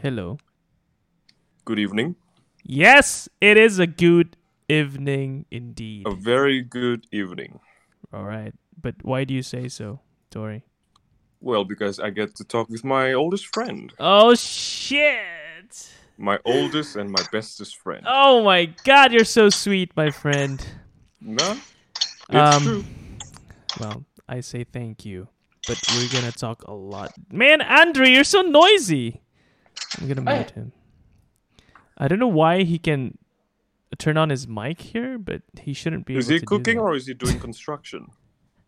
Hello. Good evening. Yes, it is a good evening indeed. A very good evening. All right. But why do you say so, Tori? Well, because I get to talk with my oldest friend. Oh, shit. My oldest and my bestest friend. Oh, my God. You're so sweet, my friend. No? It's Um, true. Well, I say thank you. But we're going to talk a lot. Man, Andre, you're so noisy. I'm going to mute him. I don't know why he can turn on his mic here, but he shouldn't be Is able he to do cooking that. or is he doing construction?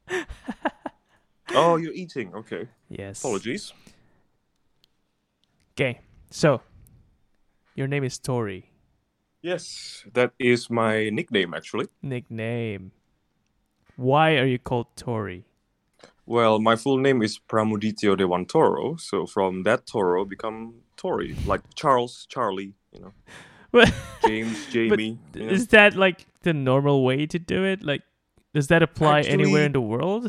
oh, you're eating. Okay. Yes. Apologies. Okay. So, your name is Tori. Yes, that is my nickname actually. Nickname. Why are you called Tori? Well, my full name is Pramudityo Dewantoro, so from that Toro become Tori, like Charles, Charlie, you know, But James, Jamie. you know. is that like the normal way to do it? Like, does that apply anywhere in the world?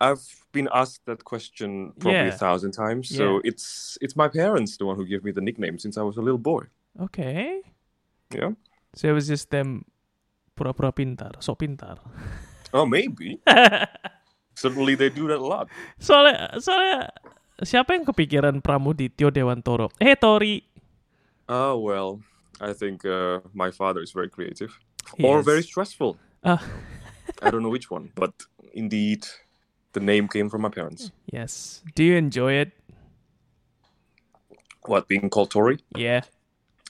I've been asked that question probably Yeah. a thousand times. So Yeah. it's it's my parents the one who gave me the nickname since I was a little boy. Okay. Yeah. So it was just them pura-pura pintar, so pintar. Oh, maybe. Certainly they do that a lot. soalnya, soalnya siapa yang kepikiran Pramudityo Dewantoro? Eh, Tori. Oh well, I think uh, my father is very creative He or is. very stressful. Ah. I don't know which one, but indeed, the name came from my parents. Yes. Do you enjoy it? What being called Tori? Yeah.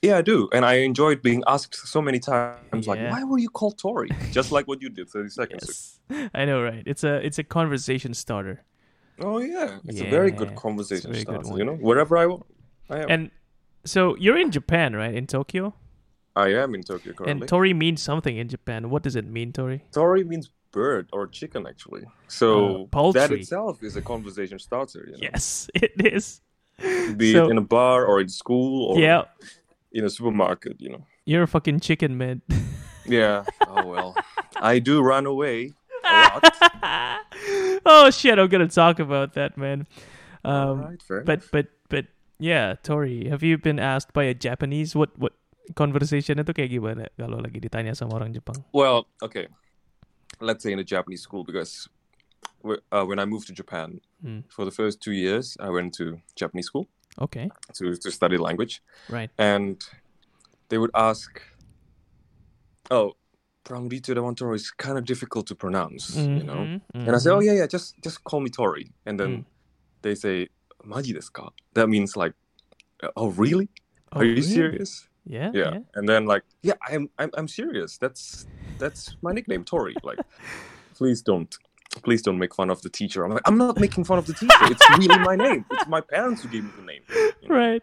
Yeah, I do, and I enjoyed being asked so many times, like, "Why were you called Tori?" Just like what you did thirty seconds ago. Yes. I know, right? It's a it's a conversation starter. Oh yeah, it's a very good conversation very starter. one. You know, wherever I, am. And so you're in Japan, right? In Tokyo? I am in Tokyo currently. And Tori means something in Japan. What does it mean, Tori? Tori means bird or chicken, actually. So oh, that itself is a conversation starter. You know? Yes, it is. Be So- it in a bar or in school or Yeah, in a supermarket. You know. you're a fucking chicken, man. Yeah. oh well. I do run away a lot. oh shit, I'm gonna talk about that, man. Um, Alright, fair but but but yeah, Tori, have you been asked by a Japanese what what conversation itu kayak gimana kalau lagi ditanya sama orang Jepang? Well, okay. Let's say in a Japanese school because wh- uh, when I moved to Japan Hmm. for the first two years, I went to Japanese school Okay, to to study language. right. and they would ask, "Oh, Pramudityo Dewantoro is kind of difficult to pronounce, you know." Mhm, And I say. "Oh yeah, yeah, just just call me Tori." And then Mm. they say, "Maji desu ka?" That means like, "Oh really? Oh, Are you really? serious?" Yeah, Yeah. yeah. And then like, "Yeah, I'm I'm I'm serious. That's that's my nickname, Tori." Like, please don't. Please don't make fun of the teacher. I'm like, I'm not making fun of the teacher. It's really my name. It's my parents who gave me the name. you know? Right.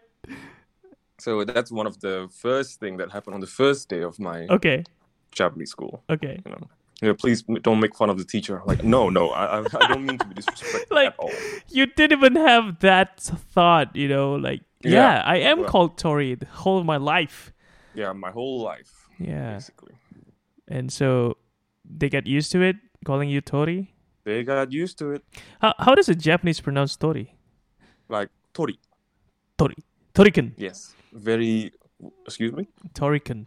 So that's one of the first thing that happened on the first day of my Okay. Japanese school. Okay. You know, yeah, please don't make fun of the teacher. Like, no, no, I, I, don't mean to be disrespectful Like- at all. You didn't even have that thought, you know, like yeah, Yeah, I am well- called Tori the whole of my life. Yeah, my whole life, Yeah. basically. And so they get used to it, calling you Tori. They got used to it. How how does a Japanese pronounce Tori? Like Tori, Tori. Toriken. yes, very. Excuse me, Toriken.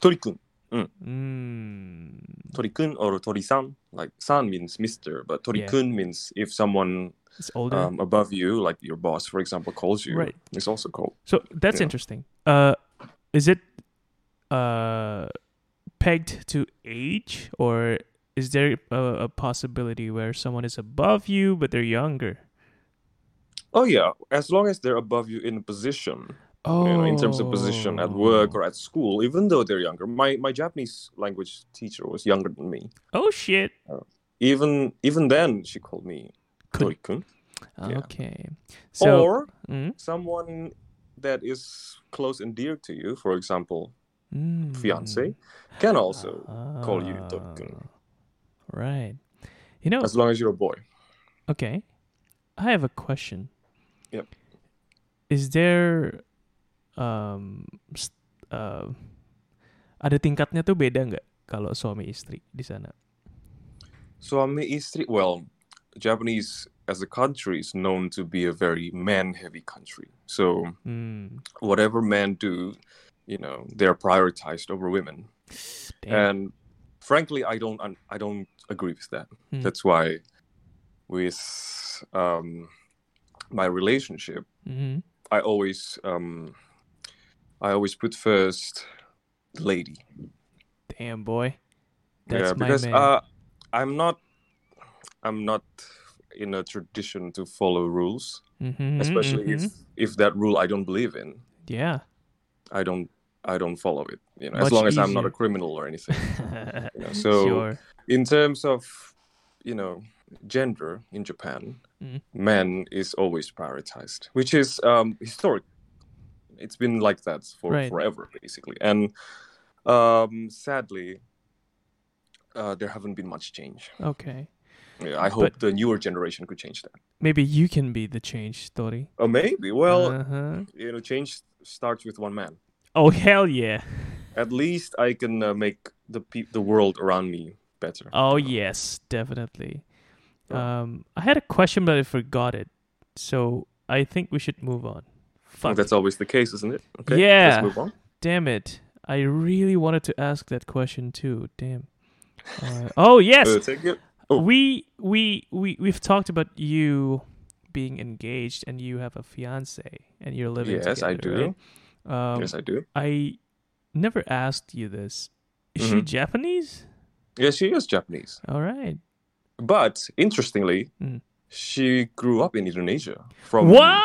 Tori-kun, Mm. Tori-kun or Tori-san. Like san means Mister, but Tori-kun means if someone It's older. um, above you, like your boss, for example, calls you, Right. it's also called. so that's yeah. interesting. Uh is it uh pegged to age or is there a, a possibility where someone is above you but they're younger? Oh yeah, as long as they're above you in position, Oh. you know, in terms of position at work or at school, even though they're younger. My my Japanese language teacher was younger than me. Oh shit. Even even then, she called me Kun. Tori-kun. Yeah. Okay. So or Mm, someone that is close and dear to you, for example, mm. fiance, can also call you Ah, Tori-kun, Right. You know, as long as you're a boy. okay. I have a question. Yep. Is there um uh, ada tingkatnya tuh beda nggak kalau suami istri di sana? Suami istri, well, Japanese as a country is known to be a very man-heavy country. So Mm. whatever men do, you know, they're prioritized over women. Damn. And frankly, I don't I don't agree with that. Hmm. That's why with um, my relationship, Mhm. I always um, I always put first the lady. Damn boy. That's yeah, because uh, I'm not I'm not in a tradition to follow rules, Mhm, especially mhm. if if that rule I don't believe in. yeah. I don't I don't follow it. You know, as Much long as I'm not a criminal or anything. you know, so sure. in terms of you know gender in Japan, Mm. men is always prioritized, which is um, historic. It's been like that for Right. forever, basically, and um, sadly, uh, there haven't been much change. Okay. Yeah, I hope But- the newer generation could change that. Maybe you can be the change, Tori. Oh, maybe. Well, uh-huh. you know, change starts with one man. Oh hell yeah. At least I can uh, make the pe- the world around me better. Oh yes, definitely. Yeah. Um, I had a question, but I forgot it. So I think we should move on. Fuck. That's always the case, isn't it? Okay. Yeah. Let's move on. Damn it. I really wanted to ask that question too. Damn. Uh, oh yes. Uh, oh. We we we we've talked about you being engaged and you have a fiance and you're living Yes, I do. right? Um, yes, I do. I never asked you this. Is she Mhm. Japanese? Yes, she is Japanese. All right. But interestingly, Mm. she grew up in Indonesia from What?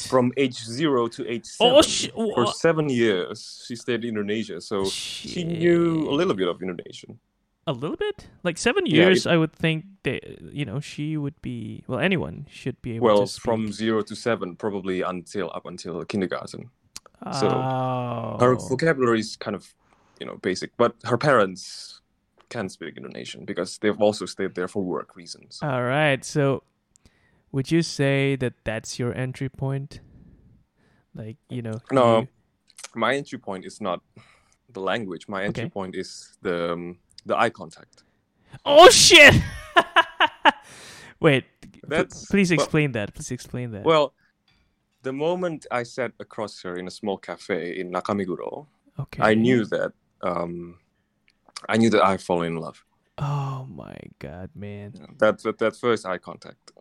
From age zero to age oh, seven. Oh, For seven years, she stayed in Indonesia, so she knew a little bit of Indonesian. a little bit like seven Yeah, years. I would think that you know she would be well. Anyone should be able Well, from zero to seven, probably until up until kindergarten. so oh. Her vocabulary is kind of, you know, basic. But her parents can speak Indonesian because they've also stayed there for work reasons. All right. So, would you say that that's your entry point? Like you know. No. you- My entry point is not the language. My entry Okay. point is the um, the eye contact. Oh shit! Wait. That's- please well- explain that. Please explain that. Well, the moment I sat across her in a small cafe in Nakameguro, okay. I knew that um, I knew that I fallen in love. Oh my god, man. That, that that first eye contact.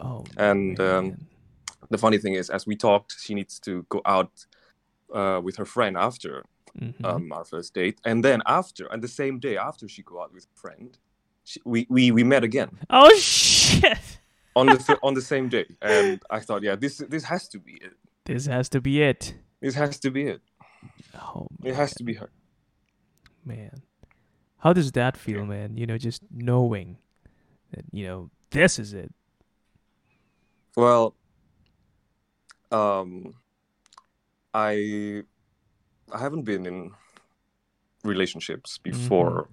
Oh. And, um, the funny thing is, as we talked, she needs to go out uh, with her friend after Mhm. um, our first date, and then after, and the same day after she go out with a friend, she, we, we we met again oh shit! on the th- on the same day, and I thought, yeah, this this has to be it. This has to be it. This has to be it. Oh It has to be her. man. How does that feel, man? You know, just knowing that you know this is it. Well, um, I I haven't been in relationships before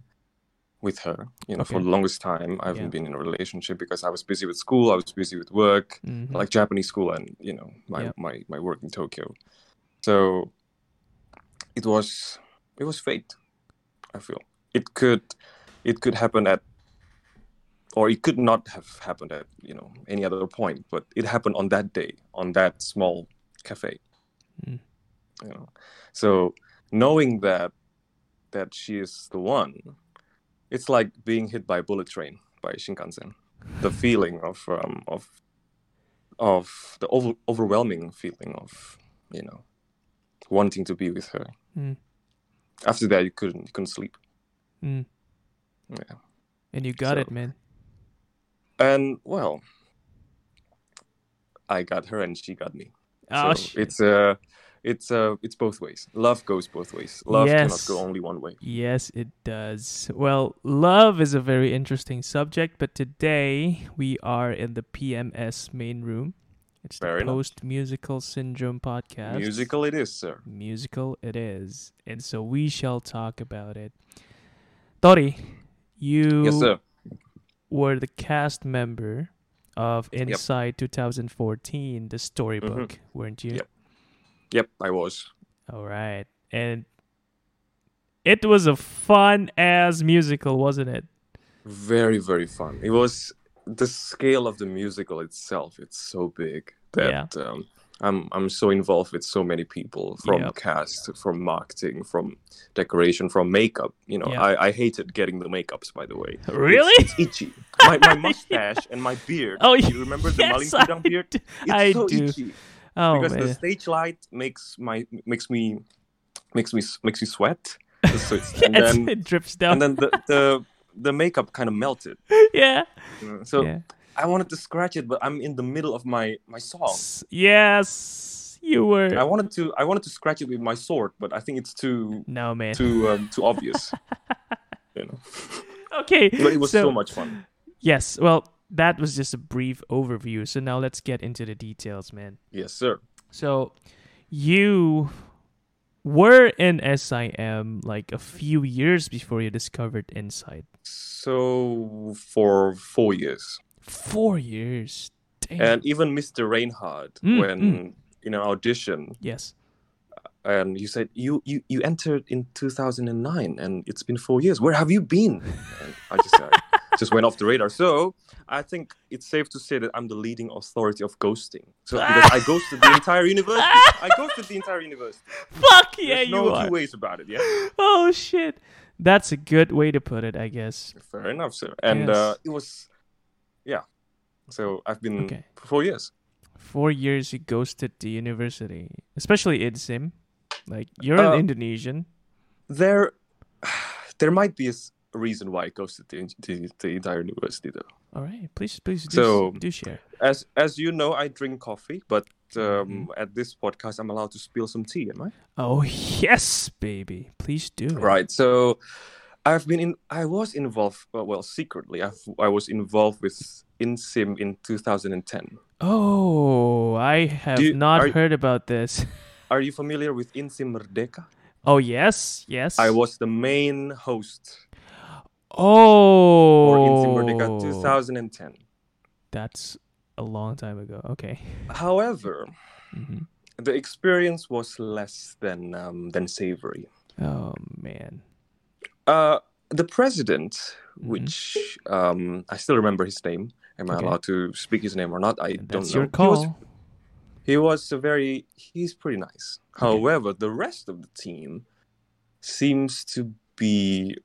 with her. You know, for Mm-hmm. The longest time, I haven't Yeah. been in a relationship because I was busy with school. I was busy with work, Mhm. like Japanese school, and you know, my Yeah. my my work in Tokyo. So it was it was fate. I feel it could it could happen at or it could not have happened at you know any other point but it happened on that day on that small cafe Mm. you know so knowing that that she is the one it's like being hit by a bullet train by shinkansen the feeling of um, of of the over- overwhelming feeling of you know wanting to be with her Mm. after that you couldn't you couldn't sleep Mm. yeah And you got So- it, man. And well i got her and she got me Oh, so it's uh it's uh it's both ways love goes both ways love Yes. cannot go only one way Yes, it does. Well, love is a very interesting subject, but today we are in the PMS main room. It's Fair the. Post Musical Syndrome podcast. musical it is sir Musical it is. And so we shall talk about it. Tori, you yes sir were the cast member of Insight 2014, the storybook, weren't you? Mm-hmm. Yep. yep i was All right. And it was a fun ass musical, wasn't it? very very fun it was the scale of the musical itself it's so big that um, I'm I'm so involved with so many people from Yep. cast, from marketing, from decoration, from makeup. You know, Yeah. I, I hated getting the makeups. By the way, Really? It's, itchy. My, my mustache and my beard. Oh, you remember the yes, Malin I beard? It's I so do. itchy Oh because the stage light makes my makes me makes me makes me sweat. So it's- and then it drips down. and then the the, the makeup kind of melted. yeah. Mm, so yeah. I wanted to scratch it, but I'm in the middle of my my song. Yes, you were. I wanted to I wanted to scratch it with my sword, but I think it's too no man. too um, too obvious. you know, okay. but it was so, so much fun. Yes. Well, that was just a brief overview. So now let's get into the details, man. Yes, sir. So you were in SIM like a few years before you discovered Insight. So for four years, Four years. Damn. and even Mr. Reinhardt, Mm, when mm. in an audition, yes. and you said you you you entered in 2009, and it's been four years. Where have you been? And I just uh, just went off the radar. So I think it's safe to say that I'm the leading authority of ghosting. So because I ghosted the entire university, I ghosted the entire university. Fuck yeah, There's you no are. two ways about it. Yeah. Oh shit. That's a good way to put it, I guess. Fair enough, sir. And Yes. uh, it was, yeah. So I've been Okay. for four years. Four years you ghosted the university, especially IDSIM. Like you're Uh, an Indonesian. There, there might be a reason why I ghosted the, the, the entire university, though. All right, please, please do, So- do share. As as you know, I drink coffee, but Mm-hmm. um, at this podcast, I'm allowed to spill some tea, am I? Oh yes, baby, please do. Right. So, I've been in. I was involved. Well, well secretly, I I was involved with InSim in 2010. Oh, I have you- not are- heard about this. Are you familiar with InSim Merdeka? Oh yes, yes. I was the main host Oh. for InSim Merdeka 2010. That's a long time ago. Okay. However, hmm the experience was less than um, than savory. Oh man. Uh, the president, Mhm. which um, I still remember his name. Am I allowed to speak his name or not? I don't That's know. your He was, call. he was a very. He's pretty nice. However, the rest of the team seems to be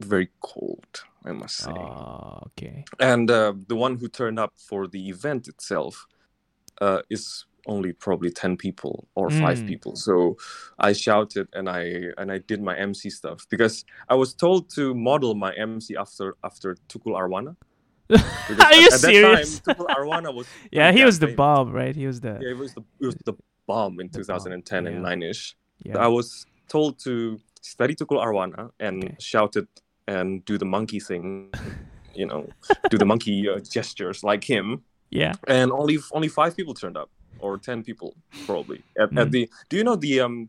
very cold. I must say. Oh, okay. and uh, the one who turned up for the event itself uh, is only probably 10 people or 5 Mm. people so i shouted and i and i did my mc stuff because i was told to model my mc after after tukul arwana Are you at, serious? at time tukul arwana was yeah, he was the bomb, right? He was the yeah it was the it was the bomb in The bomb, 2010 and yeah. 9ish yeah. i was told to study tukul arwana and Okay. shouted and do the monkey thing you know do the monkey uh, gestures like him yeah. and only only five people turned up or 10 people probably at, Mhm. at the do you know the um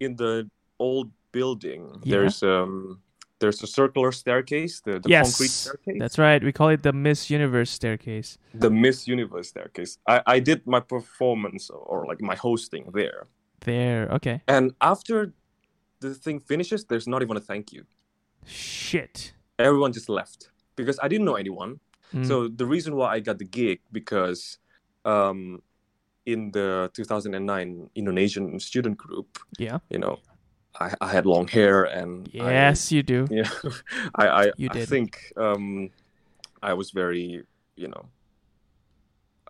in the old building Yeah. there's um there's a circular staircase the, the yes. concrete staircase That's right. We call it the Miss Universe staircase. the miss universe staircase i i did my performance or like my hosting there There. Okay. and after the thing finishes there's not even a thank you Shit. everyone just left because i didn't know anyone Mm. So the reason why I got the gig because um, in the 2009 Indonesian student group, yeah. you know, I, I had long hair and I- Yes, you do. yeah, I I, You I think um, I was very you know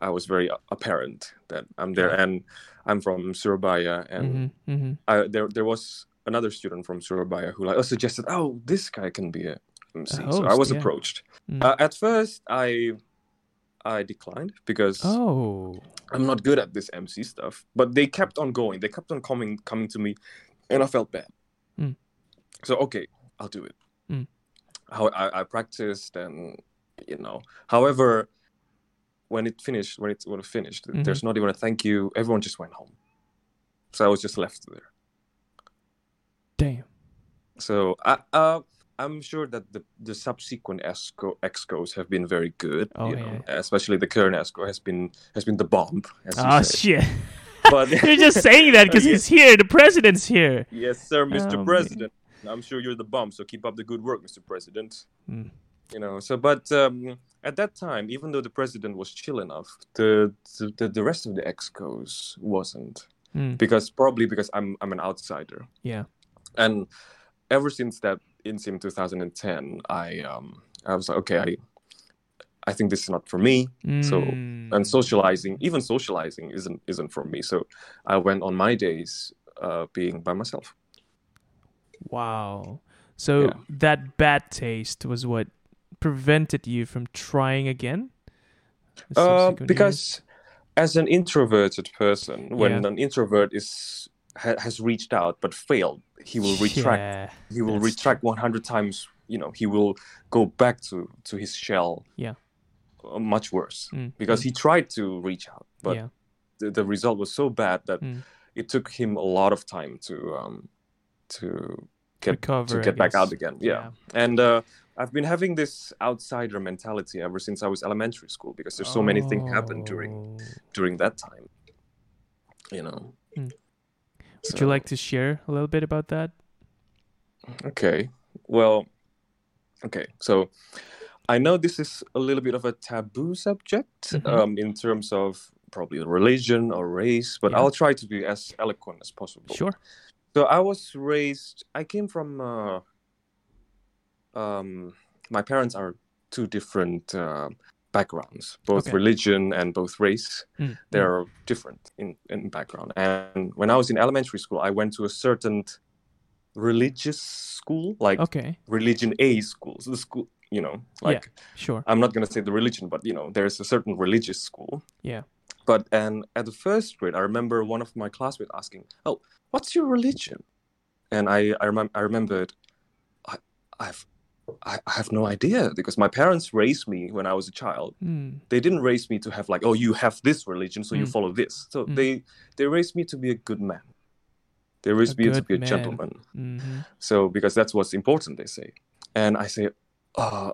I was very apparent that I'm there Yeah. and I'm from Surabaya and hmm hmm I, there there was another student from Surabaya who like suggested, oh, this guy can be a MC. so I was yeah. approached. Mm. Uh, at first, I I declined because Oh. I'm not good at this MC stuff. But they kept on going. They kept on coming coming to me, and I felt bad. Mm. So okay, I'll do it. Mm. How I, I practiced and you know. However, when it finished, when it when it finished, Mhm. there's not even a thank you. Everyone just went home. So I was just left there. Damn. So I, uh, I'm sure that the, the subsequent exco excos have been very good. Oh, you know, especially the current exco has been has been the bomb. Oh shit! But you're just saying that because he's here. The president's here. yes, sir, Mr. Oh, man. President. I'm sure you're the bomb. So keep up the good work, Mr. President. Mm. You know. So, but um, at that time, even though the president was chill enough, the the, the rest of the excos wasn't Mm. because probably because I'm I'm an outsider, Yeah. and ever since that INSIM 2010, I um I was like, okay, I I think this is not for me. So, Mm. and socializing, even socializing, isn't isn't for me. So I went on my days uh, being by myself. Wow. So Yeah. that bad taste was what prevented you from trying again? Uh, subsequent years? because as an introverted person, when Yeah. an introvert is ha- has reached out but failed, he will retract. Yeah, he will retract 100 times. You know, he will go back to to his shell. Yeah. uh, much worse Mm, because he tried to reach out, but yeah. the, the result was so bad that Mm. it took him a lot of time to um to get Recover, to get back out again. Yeah. And uh, I've been having this outsider mentality ever since I was elementary school because there's so many things happened during Oh. during that time. You know. Hmm. Would So, you like to share a little bit about that? Okay. Well. Okay. So, I know this is a little bit of a taboo subject Mhm. um, in terms of probably religion or race, but Yeah. I'll try to be as eloquent as possible. Sure. So I was raised. I came from. Uh, um, my parents are two different uh, backgrounds, both Okay. religion and both race. Mm, mm. They're different in, in background. And when I was in elementary school, I went to a certain religious school, like Okay. religion A school. So the school, you know, like Sure. I'm not gonna say the religion, but you know, there's a certain religious school. Yeah. But and at the first grade, I remember one of my classmates asking, "Oh, what's your religion?" And I I, remem- I remembered, I I've I I have no idea because my parents raised me when I was a child. Mm, They didn't raise me to have like, oh, you have this religion, so you Mm. follow this. So Mm. they they raised me to be a good man. They raised A me to be a man. gentleman. mhm. So because that's what's important, they say. And I say, uh,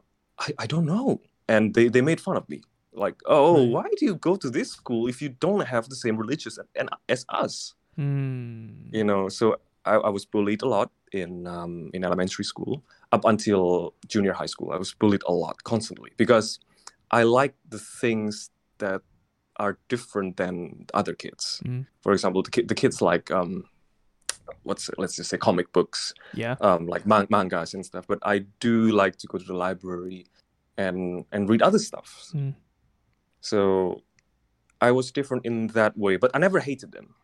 I, I don't know. And they, they made fun of me. Like, oh, Right. why do you go to this school if you don't have the same religious and, and as us? Mm. You know, so I, I was bullied a lot in um, in elementary school up until junior high school. I was bullied a lot constantly because I like the things that are different than other kids. Mm. For example, the, ki- the kids like um, what's let's just say comic books Yeah. um, like man- mangas and stuff. But I do like to go to the library and and read other stuff. Mm. So I was different in that way, but I never hated them.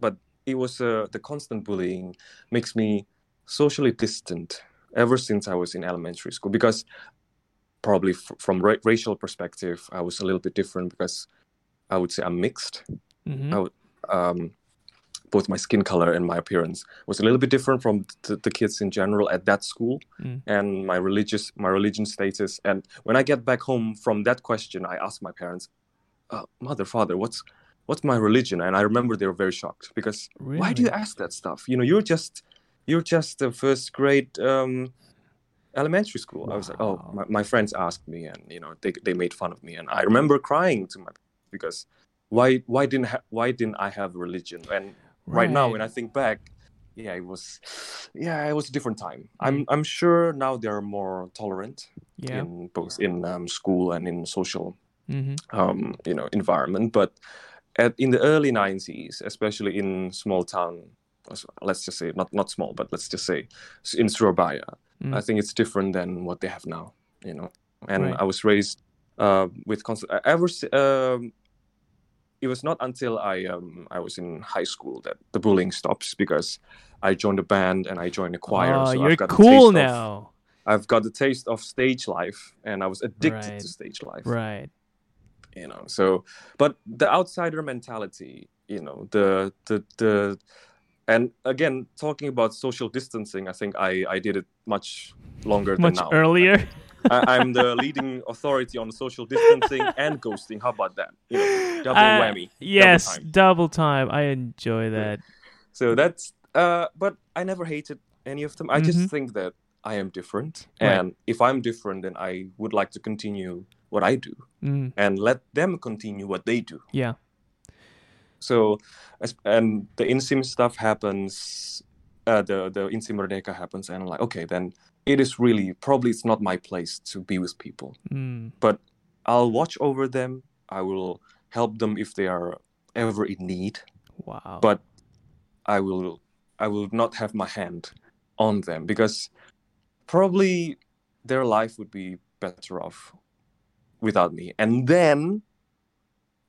But it was uh, the constant bullying makes me socially distant ever since I was in elementary school because probably f- from ra- racial perspective I was a little bit different because I would say I'm mixed. Mhm. I would, um, both my skin color and my appearance was a little bit different from the, the kids in general at that school Mm. and my religious my religion status. And when i get back home from that question i ask my parents uh, mother father what's what's my religion? And i remember they were very shocked because why do you ask that stuff? You know you're just you're just a first grade um, elementary school. I was like oh my, my friends asked me and you know they, they made fun of me. And i remember crying to my because why why didn't ha- why didn't i have religion? And right, now when i think back yeah it was yeah it was a different time. I'm i'm sure now they're more tolerant Yeah. in both in um, school and in social hmm um, you know environment. But at, in the early 90s especially in small town let's just say not not small but let's just say in surabaya Mm. i think it's different than what they have now you know and Right. i was raised uh, with constant ever um, it was not until i um, i was in high school that the bullying stops because i joined a band and i joined a choir oh, so you're I've got the cool taste of- now. I've got the taste of stage life, and I was addicted Right. to stage life. Right. You know, so but the outsider mentality, you know, the the the, and again, talking about social distancing, I think I I did it much longer Much than now. earlier. I, I'm the leading authority on social distancing and ghosting. How about that? You know, double Uh, whammy. double Yes, time. double time. I enjoy that. So that's uh, but I never hated any of them. I Mhm. just think that I am different, Right. and if I'm different, then I would like to continue what I do Mm, and let them continue what they do. yeah. So, and the InSim stuff happens, uh, the the InSim Merdeka happens, and I'm like, okay, then it is really probably it's not my place to be with people. Mm, I'll watch over them. I will help them if they are ever in need. Wow. But I will I will not have my hand on them because probably their life would be better off without me. And then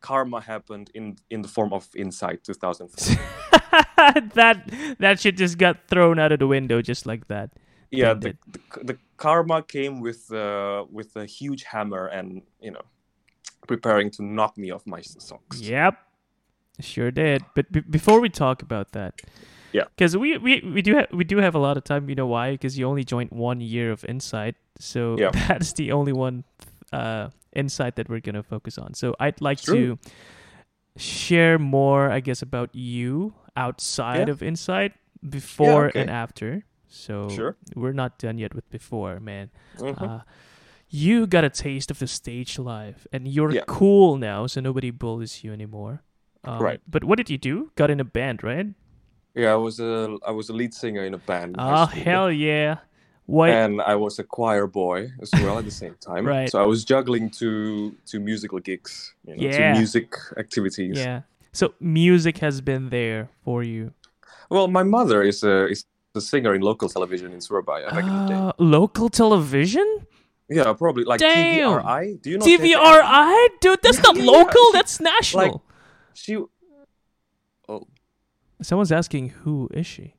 karma happened in in the form of Insight 2004. that that shit just got thrown out of the window just like that. yeah, the, the, the karma came with uh, with a huge hammer and you know preparing to knock me off my socks. Yep. Sure did. But b- before we talk about that, Yeah. because we, we we do have we do have a lot of time. You know why? Because you only joined one year of Insight, so Yeah. that's the only one uh, insight that we're gonna focus on. So I'd like True. to share more, I guess, about you outside Yeah. of Insight before okay. and after. So Sure. we're not done yet with before, man. Mhm. Uh, you got a taste of the stage life, and you're Yeah. cool now, so nobody bullies you anymore. Um, Right. But what did you do? Got in a band, right? Yeah, I was a I was a lead singer in a band. Oh hell yeah! What? and I was a choir boy as well at the same time. Right. So I was juggling two two musical gigs, you know, Yeah. two music activities. yeah. So music has been there for you. Well, my mother is a is a singer in local television in Surabaya back in the day. Uh, local television? Yeah, probably like damn. TVRI. Do you know TVRI, dude. That's not Yeah, local. she- That's national. Like she, oh, Someone's asking who is she?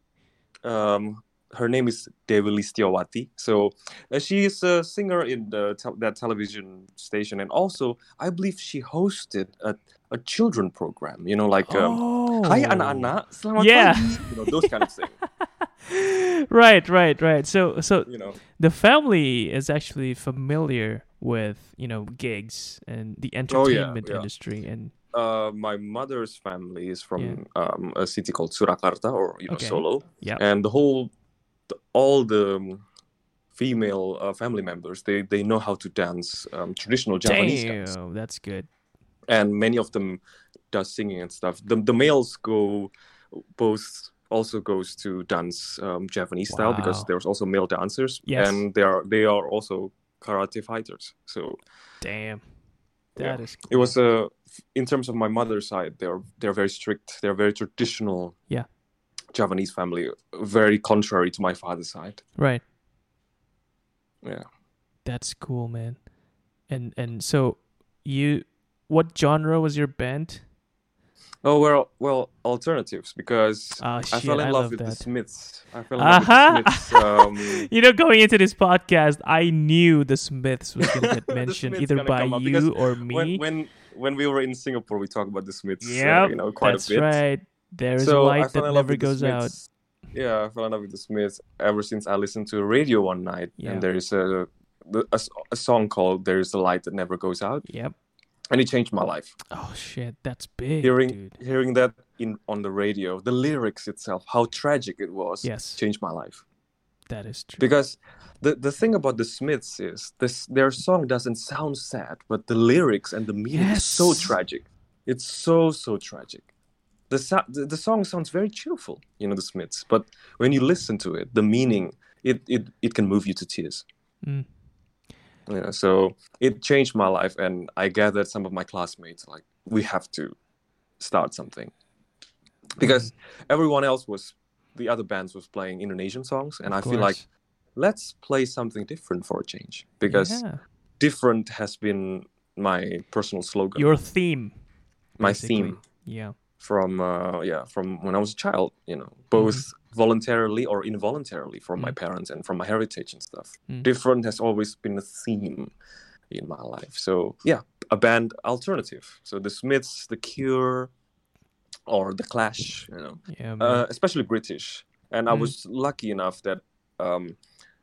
um, her name is Devi Listiawati. So uh, she is a singer in the tel- that television station, and also I believe she hosted a a children program. You know, like um, oh. Hai anak-anak, selamat Yeah. pagi. You know, those kind of things. right, right, right. So, so You know, the family is actually familiar with you know gigs and the Oh, yeah, entertainment yeah. industry and uh, my mother's family is from Yeah. um, a city called Surakarta or you know Okay. Solo, yeah and the whole, the, all the um, female uh, family members they they know how to dance um, traditional Javanese dance, damn that's good and many of them does singing and stuff. The the males go both also goes to dance um, Javanese style because there's also male dancers, Yes. and they are they are also karate fighters. So damn Yeah. that is it was uh, in terms of my mother's side they're they're very strict they're very traditional Yeah. Japanese family very contrary to my father's side. Right. Yeah. That's cool man. And and so you what genre was your band? Oh well well alternatives because Ah, i fell in I love love with the smiths. I fell in Uh-huh. with the smiths um, you know going into this podcast i knew the smiths was gonna get mentioned either by come up because you or me. when when when we were in singapore we talked about the smiths uh, you know quite that's a bit. right there is so a light that never goes out Yeah, I fell in love with the Smiths ever since I listened to radio one night, Yeah. and there is a, a a song called "There Is a Light That Never Goes Out," yep and it changed my life. oh shit that's big hearing dude hearing that in on the radio, the lyrics itself, how tragic it was, Yes. changed my life. that is true Because the the thing about the Smiths is this: their song doesn't sound sad, but the lyrics and the meaning is so tragic. It's so so tragic. The, the the song sounds very cheerful, you know, the Smiths. But when you listen to it, the meaning it it, it can move you to tears. Mm. Know, so it changed my life, and I gathered some of my classmates like we have to start something because everyone else was the other bands was playing Indonesian songs, and Of I feel like let's play something different for a change because yeah. different has been my personal slogan, your theme my basically. theme yeah from uh, yeah from when I was a child. You know, both Mm-hmm. voluntarily or involuntarily from my parents and from my heritage and stuff. Mm. Different has always been a theme in my life. So yeah, a band alternative. So the Smiths, the Cure, or the Clash. You know, yeah uh, especially British. And I Mm. was lucky enough that um,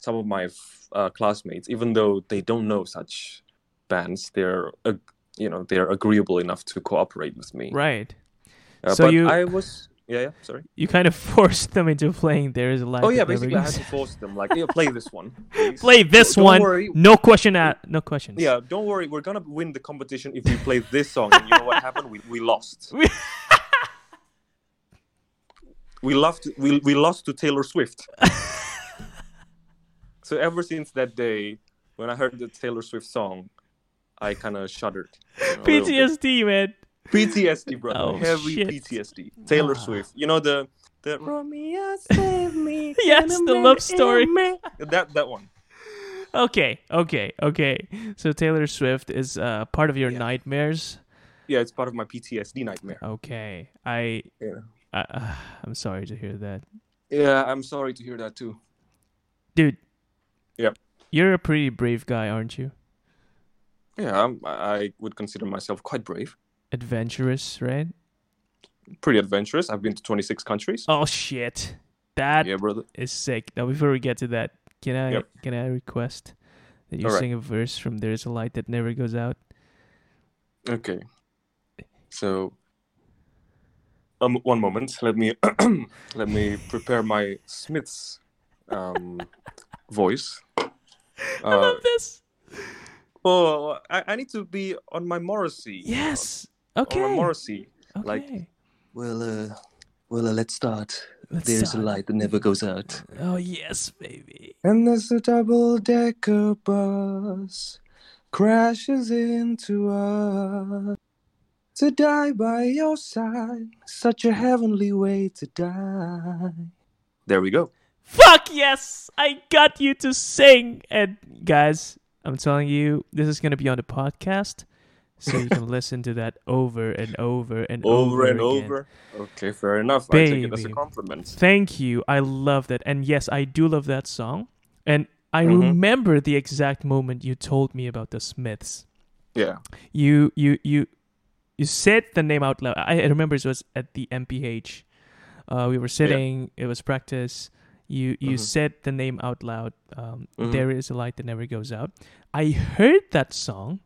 some of my f- uh, classmates, even though they don't know such bands, they're you know they're agreeable enough to cooperate with me. right Uh, So you- I was yeah yeah sorry. you kind of forced them into playing there is a light Oh yeah, basically I had to force them like yeah, play this one. please. play this Don't one worry. no question at no questions Yeah, don't worry. We're gonna win the competition if we play this song. And you know what happened? We we lost. We- lost. We we lost to Taylor Swift. so ever since that day, when I heard the Taylor Swift song, I kind of shuddered. you know, a little bit. PTSD, man. PTSD, brother. Oh, Heavy shit. PTSD. Taylor Wow. Swift. You know the the Romeo save me. Yes, the minute, love story. That that one. Okay, okay, okay. So Taylor Swift is uh, part of your Yeah. nightmares. Yeah, it's part of my PTSD nightmare. Okay, I, Yeah. I uh, I'm sorry to hear that, Yeah, I'm sorry to hear that too. dude. Yep. You're a pretty brave guy, aren't you? Yeah, I'm, I would consider myself quite brave. Adventurous, right? Pretty adventurous. I've been to 26 countries. Oh shit, That yeah, brother. is sick. Now before we get to that, can I Yep. can I request that you Alright. sing a verse from "There's a Light That Never Goes Out"? Okay. So, um, one moment. Let me let me prepare my Smith's um, voice. I Uh, love this. oh, I, I need to be on my Morrissey. Yes. On Okay. my Morrissey. okay. like- Well, uh, well, uh, let's start. Let's There's start. a light that never goes out. Oh yes, baby. And there's a double decker bus crashes into us. To die by your side, such a heavenly way to die. There we go. Fuck yes! I got you to sing. And guys, I'm telling you, this is gonna be on the podcast, so you can listen to that over and over and over, Over and again. over. Okay, fair enough. I take it as a compliment. Thank you. I love that. And yes, I do love that song. And I Mhm. remember the exact moment you told me about the Smiths. Yeah. You you you you said the name out loud. I remember it was at the MPH. Uh, we were sitting. It was practice. You you Mhm. said the name out loud. Um, Mhm. There is a light that never goes out. I heard that song,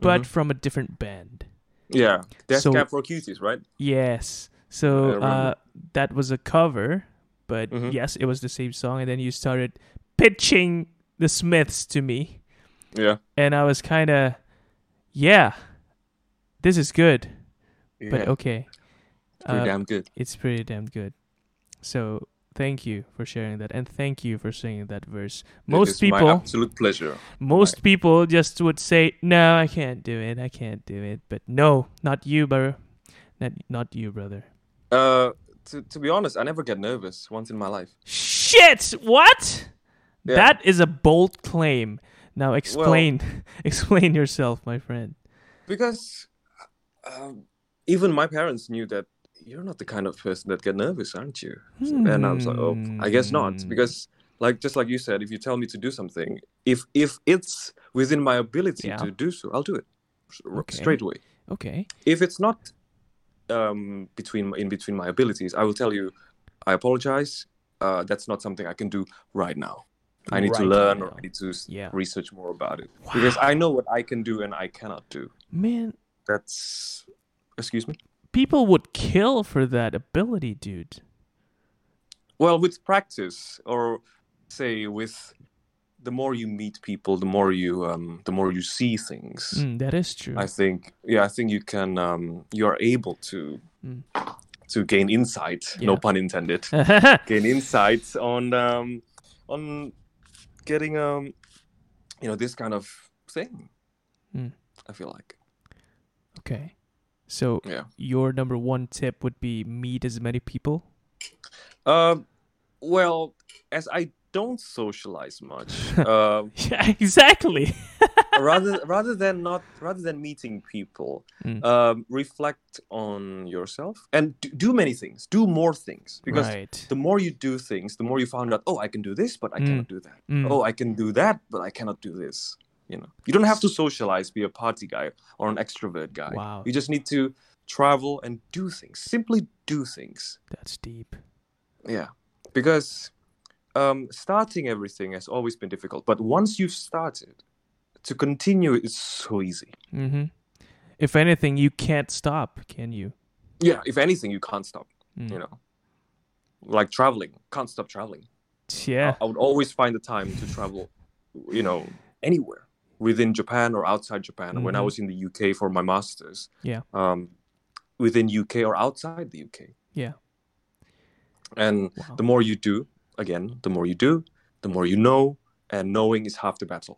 but Mhm. from a different band. Yeah. Death So- Cab for Cuties, right? Yes. So uh, that was a cover, but Mhm. yes, it was the same song. And then you started pitching the Smiths to me, Yeah. and I was kind of, yeah, this is good, yeah. but okay, Pretty uh, damn good. it's pretty damn good. So thank you for sharing that, and thank you for singing that verse. Most people, absolute pleasure. most people just would say, "No, I can't do it. I can't do it." But no, not you, brother. Not not you, brother. Uh, to, to be honest, I never get nervous once in my life. Shit! What? Yeah. That is a bold claim. Now explain, explain yourself, my friend. because um, even my parents knew that you're not the kind of person that get nervous, aren't you? And I was like, oh, I guess not, Hmm. because like just like you said, if you tell me to do something, if if it's within my ability Yeah. to do so, I'll do it Okay. straight away. Okay. If it's not um, between in between my abilities, I will tell you, I apologize. Uh, that's not something I can do right now. I need to Right learn or. I need to Yeah. research more about it because I know what I can do and I cannot do. Man, That's excuse me. People would kill for that ability, dude. Well, with practice, or say with the more you meet people, the more you um, the more you see things. Mm, that is true. I think, yeah, I think you can um, you are able to Mm. to gain insight. No pun intended. gain insight on um, on getting um, you know this kind of thing. Mm. I feel like, okay. So yeah. your number one tip would be meet as many people. Um, well, as I don't socialize much, uh, Yeah, exactly. rather rather than not rather than meeting people Mm. um, reflect on yourself and do, do many things do more things because right. the more you do things the more you find out oh i can do this but i Mm. cannot do that Mm. oh i can do that but i cannot do this you know you don't have to socialize be a party guy or an extrovert guy Wow. you just need to travel and do things simply do things That's deep. yeah because um, starting everything has always been difficult but once you've started to continue is so easy hmm If anything, you can't stop, can you? yeah if anything you can't stop Mm. you know like traveling can't stop traveling Yeah. I, I would always find the time to travel you know anywhere within japan or outside japan when i Mhm. was in the uk for my masters Yeah. um within uk or outside the uk Yeah. and Wow. the more you do again the more you do the more you know and knowing is half the battle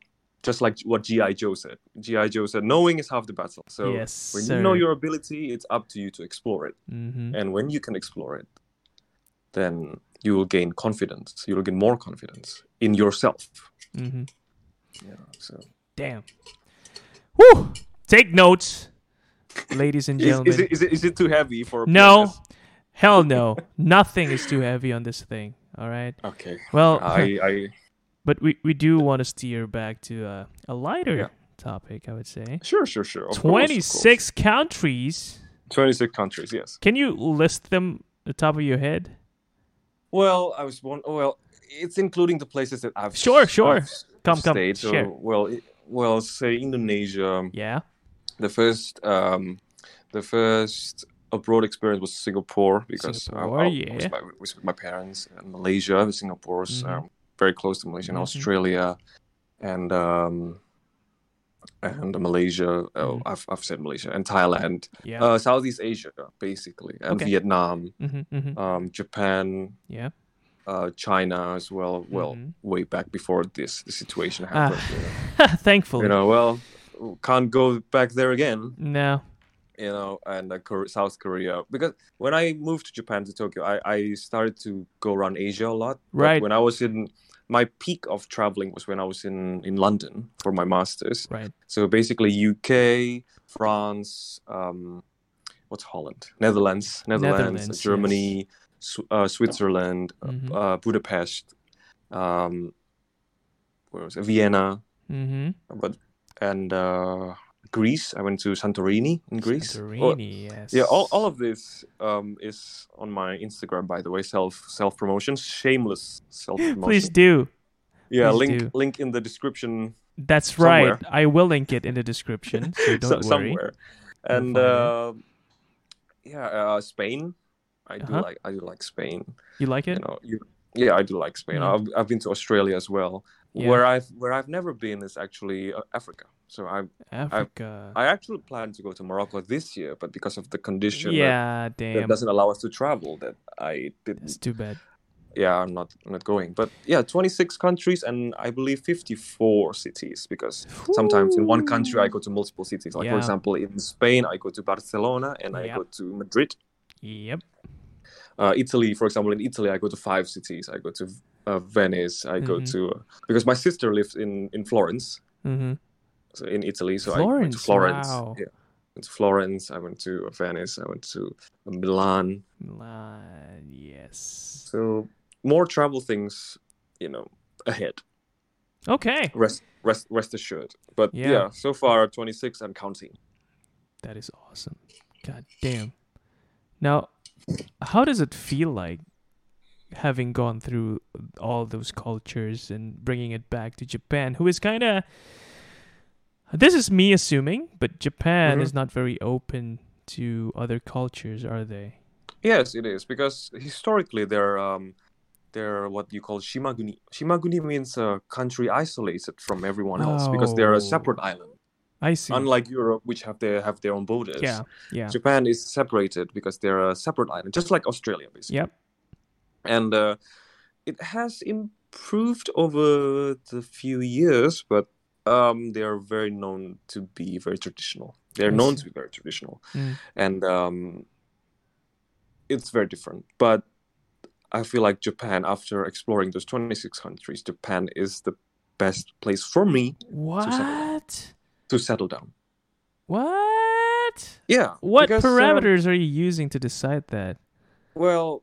just like what GI Joe said. GI Joe said, "Knowing is half the battle." So yes, when sir. you know your ability, it's up to you to explore it. hmm And when you can explore it, then you will gain confidence. You will gain more confidence in yourself. hmm Yeah. So Damn. Woo! Take notes, ladies and gentlemen. is it is it is it too heavy for? a No. PMS? Hell no. Nothing is too heavy on this thing. All right. Okay. Well, I I but we, we do want to steer back to uh, a lighter Yeah. topic, I would say. sure sure sure. Of course, course. 26 countries. 26 countries. Yes. Can you list them the top of your head? Well, I was born. Well, it's including the places that I've Sure, sure. I've Come, come. So, share. well, it- well, say Indonesia. Yeah. The first, um, the first abroad experience was Singapore because I- Singapore, I, yeah. was, my, with my parents. And Malaysia, Singapore was Mhm. um, very close to Malaysia, and Mhm. Australia, and um, and Malaysia. Oh, Mhm. I've I've said Malaysia and Thailand, Yeah. uh, Southeast Asia, basically, and Okay. Vietnam, hmm hmm um, Japan, Yeah. uh, China as well. Well, way back before this the situation Ah. happened. know. Thankfully. you know, well, can't go back there again. No. You know, and uh, South Korea because when I moved to Japan to Tokyo, I, I started to go around Asia a lot. But Right. When I was in my peak of traveling was when I was in in London for my masters. Right. So basically, UK, France, um, what's Holland, Netherlands, Netherlands, Netherlands, Germany, Sw- uh, Switzerland, uh, Mhm. uh, Budapest, um, where was it? Vienna, hmm but and uh, Greece. I went to Santorini in Greece. Oh, Santorini, yes. yeah, all, all of this um, is on my Instagram, by the way. Self self promotion, shameless self promotion. Please do. yeah, please link do. link in the description That's Somewhere. right. I will link it in the description, so don't so- worry. somewhere. And uh, yeah, uh, Spain. I do Uh-huh. like I do like Spain. You like it? You know, you, yeah, I do like Spain. Mm. I've I've been to Australia as well. Yeah. Where I've where I've never been is actually uh, Africa. So I Africa. I, I actually planned to go to Morocco this year, but because of the condition that, yeah, that damn. doesn't allow us to travel, that I didn't. It's too bad. Yeah, I'm not I'm not going. But yeah, 26 countries and I believe 54 cities because sometimes in one country I go to multiple cities. Like Yeah. for example, in Spain I go to Barcelona and I go to Madrid. Yep. Uh, Italy, for example, in Italy I go to five cities. I go to uh, Venice. I go Mhm. to uh, because my sister lives in in Florence, hmm so in Italy. So I went to Florence, Florence. wow. Yeah, went to Florence. I went to Venice. I went to Milan. Milan, yes. So more travel things, you know, ahead. Okay, Rest rest rest assured. But Yeah. yeah, so far 26 and counting. that is awesome. God damn. Now, how does it feel like having gone through all those cultures and bringing it back to Japan, who is kind of. This is me assuming, but Japan Mhm. is not very open to other cultures, are they? Yes, it is because historically they're um, they're what you call shimaguni. Shimaguni means a country isolated from everyone else because they're Oh. a separate island. I see. Unlike Europe, which have their have their own borders. yeah, yeah. Japan is separated because they're a separate island, just like Australia, basically. Yep. And uh, it has improved over the few years, but um, they are very known to be very traditional. They're known to be very traditional, Mm. and um, it's very different. But I feel like Japan, after exploring those 26 countries, Japan is the best place for me What? to settle down. What? Yeah. What because, uh, parameters are you using to decide that? Well,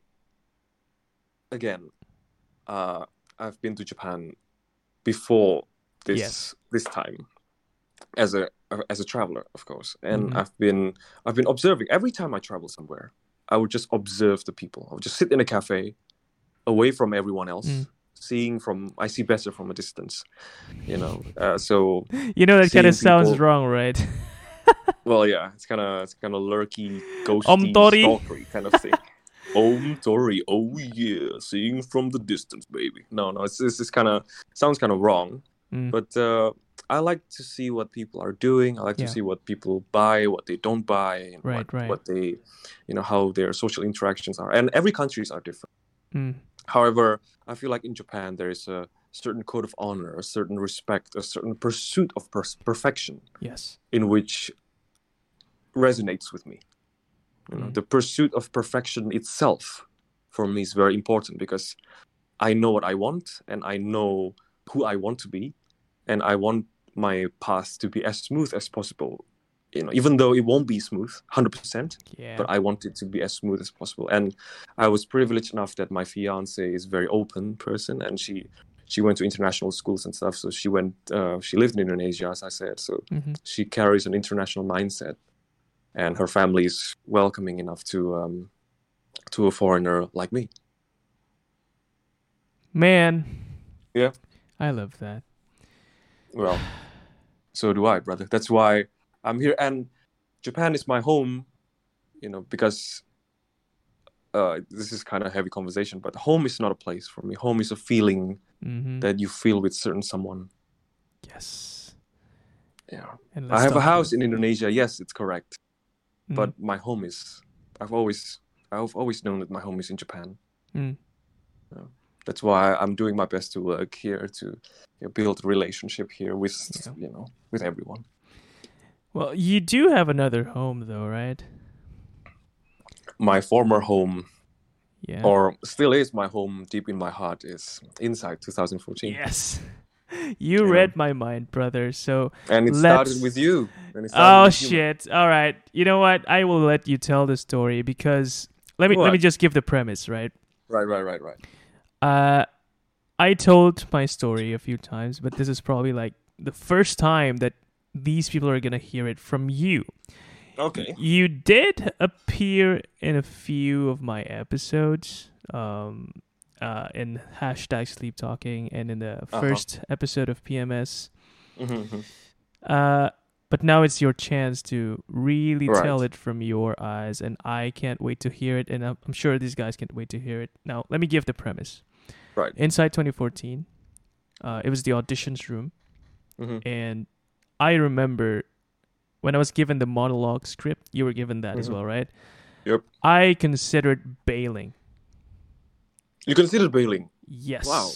again, uh, I've been to Japan before this Yes. this time as a as a traveler, of course, and Mhm. I've been I've been observing every time I travel somewhere. I would just observe the people. I would just sit in a cafe, away from everyone else, Mm. seeing from I see better from a distance, you know. Uh, so You know that kind of sounds people- wrong, right? well, yeah, it's kind of it's kind of lurky, ghosty, stalkery kind of thing. Om Tori, oh yeah, seeing from the distance, baby. No, no, it's it's, it's kind of sounds kind of wrong, Mm. but uh, I like to see what people are doing. I like Yeah. to see what people buy, what they don't buy, and Right, what, right. what they, you know, how their social interactions are. And every countries are different. Mm. However, I feel like in Japan there is a certain code of honor, a certain respect, a certain pursuit of per- perfection Yes. in which resonates with me. You know, Mm. the pursuit of perfection itself for me is very important because I know what I want and I know who I want to be, and I want my path to be as smooth as possible. You know, even though it won't be smooth, hundred percent, Yeah. but I want it to be as smooth as possible. And I was privileged enough that my fiance is a very open person, and she she went to international schools and stuff. So she went, uh, she lived in Indonesia, as I said. So Mhm. she carries an international mindset, and her family is welcoming enough to um, to a foreigner like me. Man. Yeah. I love that. Well, so do I, brother. That's why I'm here, and Japan is my home. You know, because uh, this is kind of heavy conversation, but home is not a place for me. Home is a feeling Mm-hmm. that you feel with certain someone. yes. Yeah, I have a house in Indonesia. Yes, it's correct, Mm, but my home is. I've always, I've always known that my home is in Japan. mm. That's why I'm doing my best to work here to you know, build a relationship here with Yeah. you know with everyone. Well, you do have another home, though, right? My former home Yeah. or still is my home deep in my heart is inside 2014 yes. You Yeah. read my mind, brother. So, and it Let's- started with you started oh with you. shit! All right. You know what? I will let you tell the story because let me let me just give the premise, right? right right right right Uh, I told my story a few times, but this is probably like the first time that these people are gonna hear it from you. okay You did appear in a few of my episodes, um, uh, in hashtag sleep talking and in the Uh-huh. first episode of PMS. Mhm, Uh, but now it's your chance to really Right. tell it from your eyes, and I can't wait to hear it, and I'm, I'm sure these guys can't wait to hear it. Now, let me give the premise. Right. Inside 2014, uh, it was the auditions room, mhm. and I remember when I was given the monologue script, you were given that as Mhm. well, right? Yep. I considered bailing. You considered bailing Yes. Wow.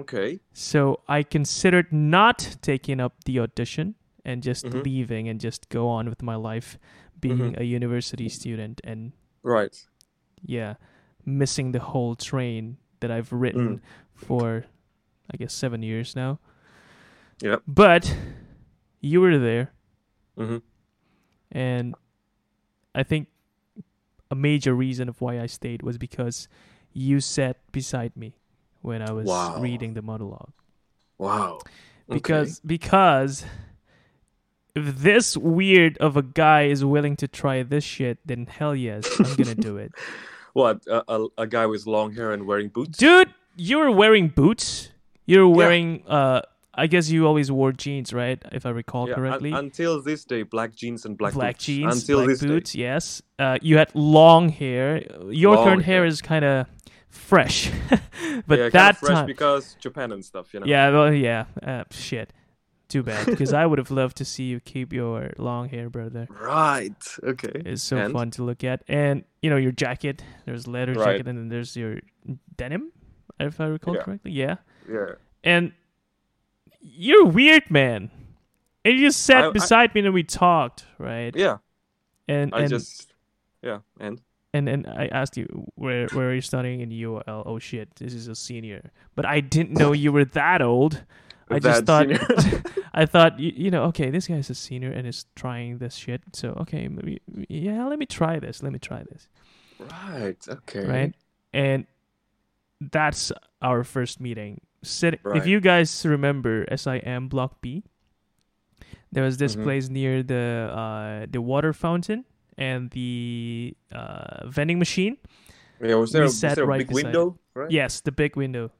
okay So I considered not taking up the audition and just Mhm. leaving and just go on with my life being Mhm. a university student and right yeah, missing the whole train that I've written Mm. for I guess 7 years now. Yeah. But you were there Mm-hmm. and I think a major reason of why I stayed was because you sat beside me when I was Wow. reading the monologue. wow because because if this weird of a guy is willing to try this shit, then hell yes, I'm gonna do it, what a, a, a guy with long hair and wearing boots dude. You're wearing boots. You're wearing uh, I guess you always wore jeans, right? If I recall Yeah, un- correctly. until this day black jeans and black, boots. jeans, until black this boots. Yes. Uh, you had long hair. Your Long current hair hair. is kind of fresh, but yeah, that kinda fresh time, because Japan and stuff you know Yeah, well, yeah. Uh, shit. Too bad, because I would have loved to see you keep your long hair, brother. right okay It's so And? fun to look at, and you know your jacket. There's leather Right. jacket, and then there's your denim, if I recall Yeah. correctly. Yeah, yeah and you're weird, man. And you just sat I- I- beside me and we talked, right? yeah And I and, just yeah and and and I asked you where where are you studying? In UOL? Oh shit, this is a senior. But I didn't know you were that old. I just thought I thought you, you know okay this guy's a senior and is trying this shit. So okay maybe yeah let me try this. Let me try this. Right okay. Right? And that's our first meeting. Sit, if you guys remember SIM Block B there was this Mhm. place near the uh, the water fountain and the uh, vending machine. Yeah was we there, was there a right big beside- window right? Yes the big window.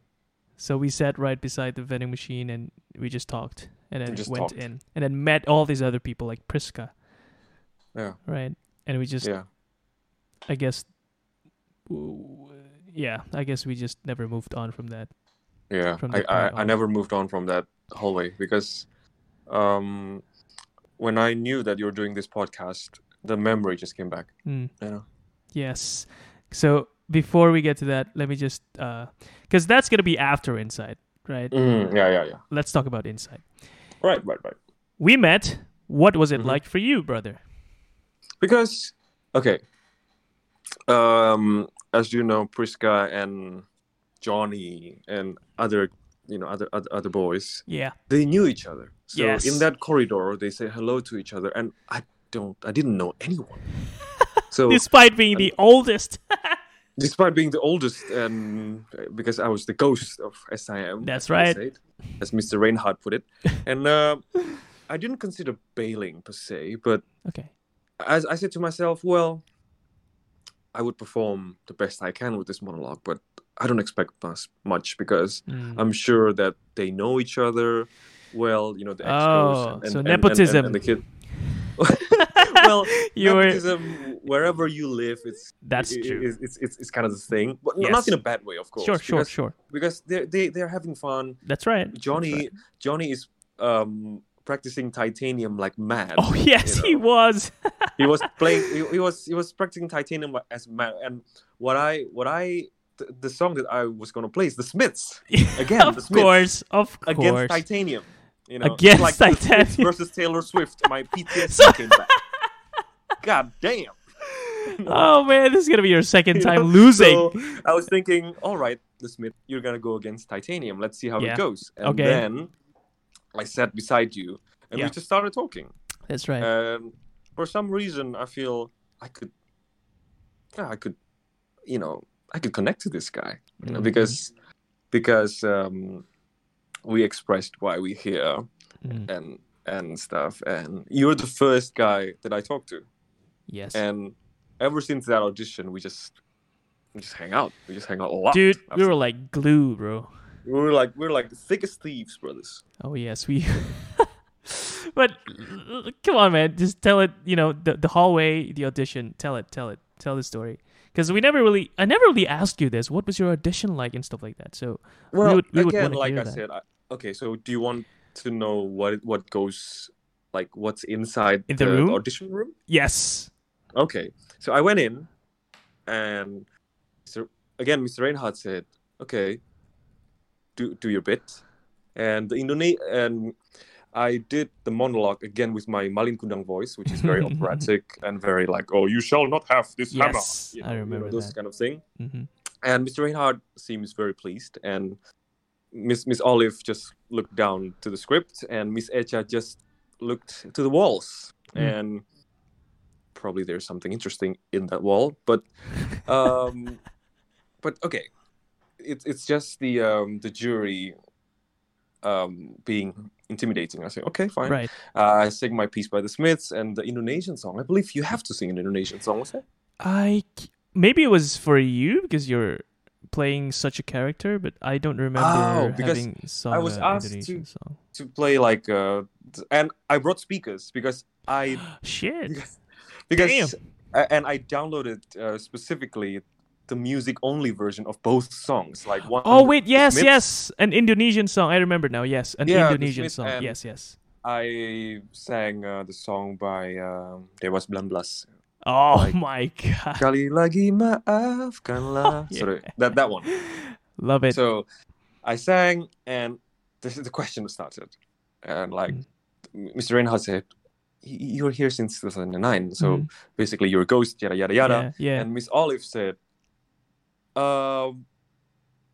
So we sat right beside the vending machine and we just talked. And then just went talked. in. And then met all these other people like Priska. Yeah. Right? And we just, yeah. I guess, yeah, I guess we just never moved on from that. Yeah, from I, that I, point I never moved on from that hallway because um, when I knew that you were doing this podcast, the memory just came back. Mm, You know, yes. So before we get to that, let me just, because that's gonna be after Inside, right? Mm, yeah, yeah, yeah. Let's talk about inside. Right, right, right. We met. What was it Mhm. like for you, brother? Because okay, um, as you know, Priska and Johnny and other, you know, other other, other boys, Yeah. they knew each other. So Yes. in that corridor, they say hello to each other, and I don't, I didn't know anyone. So Despite being the oldest. despite being the oldest, and because I was the ghost of SIM, That's right. said, as Mr. Reinhardt put it, and uh, I didn't consider bailing per se, but okay. as I said to myself, well, I would perform the best I can with this monologue, but I don't expect much, much because Mm. I'm sure that they know each other well. You know, the ex Oh, so nepotism. and, the kid. well, You were-. Wherever you live, it's That's i- i- true. It's, it's, it's, kind of the thing, but Yes. not in a bad way, of course. Sure, sure, because, sure. Because they they they're having fun. That's right. Johnny That's right. Johnny is um practicing titanium like mad. Oh yes, you he was. he was playing he, he was he was practicing titanium as mad and what i what i th- the song that i was going to play is the smiths Again, of the Smiths. course, of against titanium you know Against like Titanium. versus taylor swift my ptsd came back god damn Oh man, this is gonna be your second time losing. so i was thinking all right the smith you're going to go against titanium let's see how Yeah. it goes and Okay. then i sat beside you and Yeah. we just started talking That's right. and for some reason i feel i could yeah, i could you know i could connect to this guy you know Mhm. because because um we expressed why we're here Mm, and and stuff and you're the first guy that i talked to yes, and ever since that audition we just we just hang out we just hang out a lot dude, we were like glue, bro. we were like we are like thick as thieves brothers Oh yes, we. but come on, man, just tell it. You know, the the hallway, the audition. Tell it, tell it, tell the story. Because we never really, I never really asked you this. What was your audition like and stuff like that. So well would- we would again wanna like hear i that. said I, okay so do you want to know what what goes like what's inside In the room? audition room yes, okay so i went in and Mr. again mr reinhardt said okay do do your bit and the Indone- and I did the monologue again with my Malin Kundang voice, which is very operatic and very like, "Oh, you shall not have this Yes, hammer." I you know, remember those that. kind of thing. hmm And Mr. Reinhardt seems very pleased, and Miss Miss Olive just looked down to the script, and Miss Echa just looked to the walls, Mm. and probably there's something interesting in that wall, but um, but okay, it's it's just the um the jury um being intimidating. I say, okay, fine. right. Uh, I sing my piece by the Smiths and the Indonesian song. I believe you have to sing an Indonesian song, was it? I maybe it was for you because you're playing such a character, but I don't remember Oh, because having sung I was a asked Indonesian to- song. To play like uh, and I brought speakers because I Shit. because and I downloaded uh, specifically the music only version of both songs. Like one. Oh wait, yes, Smiths, yes, an Indonesian song. I remember now. Yes, an Yeah, Indonesian song. Yes, yes. I sang uh, the song by um, Dewas 19. Oh Like- my god, Kali lagi maafkanlah. Yeah. Sorry, that that one. love it. So I sang, and this is the question started, and like Mm. Mr. Reinhardt said, "Y- "You're here since 2009, so Mhm. basically you're a ghost, yada yada yada." yeah, yeah. And Miss Olive said, "Um,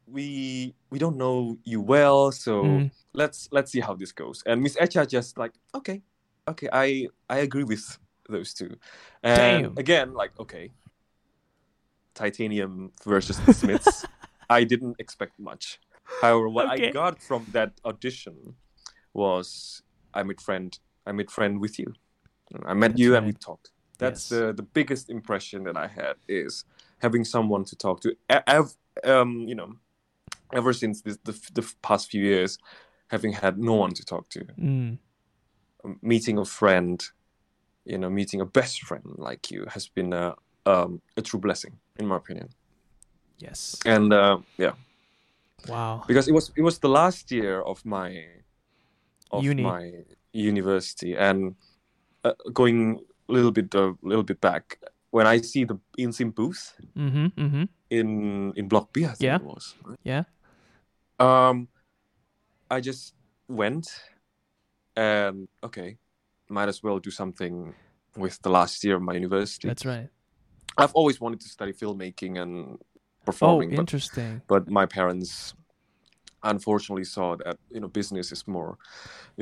we we don't know you well, so Mhm. let's let's see how this goes." And Miss Echa just like, "Okay, okay, I I agree with those two. And Damn. again, like, okay, Titanium versus the Smiths. I didn't expect much. However, what I got from that audition was I made friend. I made friend with you. I met That's you and we talked. That's Yes. uh, the biggest impression that I had is having someone to talk to. I've um, you know, ever since this, the, the past few years, having had no one to talk to, Mm. meeting a friend, you know, meeting a best friend like you has been a um, a true blessing, in my opinion. Yes. And uh, yeah, Wow. because it was it was the last year of my of Uni. my university and uh, going a little bit a little bit back when I see the InSim booth Mm-hmm. Mm-hmm. in in Block B, I think Yeah. it was. right? Yeah. Um, I just went and okay, might as well do something with the last year of my university. That's right. I've always wanted to study filmmaking and Oh, performing, but, interesting. but my parents unfortunately saw that you know business is more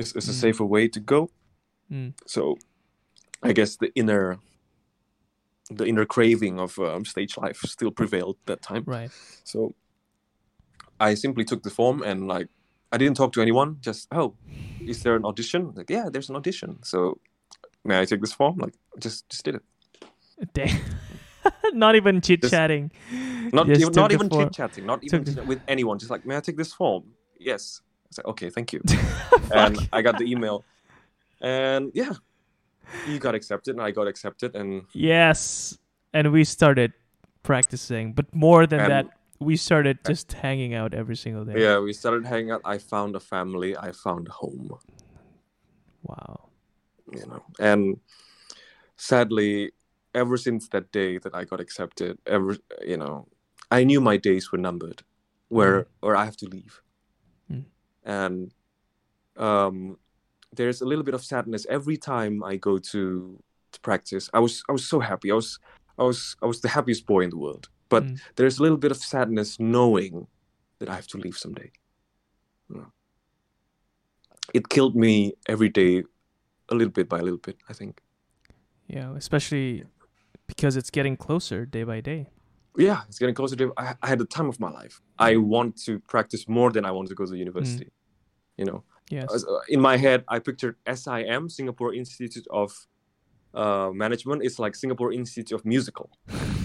is, is a Mm. safer way to go. Mm. So I guess the inner the inner craving of um, stage life still prevailed that time. Right. So I simply took the form and like I didn't talk to anyone. Just oh, is there an audition? Like yeah, there's an audition. So may I take this form? Like just just did it. Damn. not even chit chatting. Not even not even chit chatting. Not even Took with anyone. Just like may I take this form? Yes. I said okay, thank you. and I got the email, and yeah, you got accepted, and I got accepted, and Yes. And we started practicing, but more than And- that, we started just hanging out every single day. yeah, we started hanging out. I found a family. I found home. Wow. you know and sadly ever since that day that i got accepted ever you know i knew my days were numbered where where i have to leave Mm. and um there's a little bit of sadness every time i go to, to practice i was i was so happy i was i was i was the happiest boy in the world but Mm. there's a little bit of sadness knowing that i have to leave someday. It killed me every day a little bit by a little bit i think. Yeah, especially because it's getting closer day by day. yeah it's getting closer to I, I had the time of my life. I want to practice more than i want to go to university you know? Yes. Uh, in my head i pictured sim singapore institute of uh, management. It's like singapore institute of musical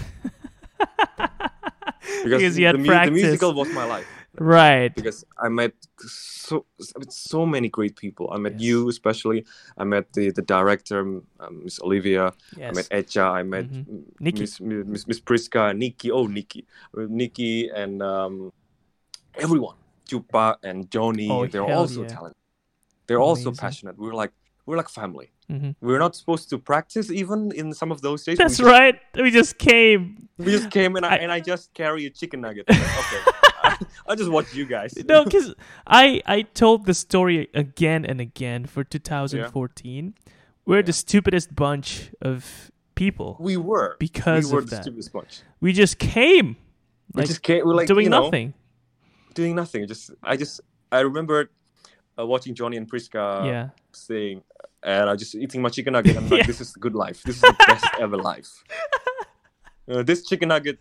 because, you had the, practice. the musical was my life Right. because i met so so many great people i met Yes. you especially i met the the director um, miss olivia Yes. I met Echa, I met Mhm. mm, Nikki. Miss, Miss Miss Priska, Nikki, oh Nikki, Nikki, and um, everyone, Chupa and Johnny. Oh, they're hell all so yeah. talented. They're all so passionate. We're like we're like family. Mhm. We're not supposed to practice even in some of those days. That's we just, right. We just came. We just came and I, I- and I just carry a chicken nugget. Like, okay, I, I just watch you guys. No, because I I told the story again and again for 2014. We're the stupidest bunch of people we were because we were of the that. stupidest bunch. We just came, we just came. We're like doing you know, nothing. doing nothing. Just I just I remember uh, watching Johnny and Priska. yeah. saying, and I'm just eating my chicken nugget. I'm like, Yeah. this is the good life. This is the best ever life. Uh, this chicken nugget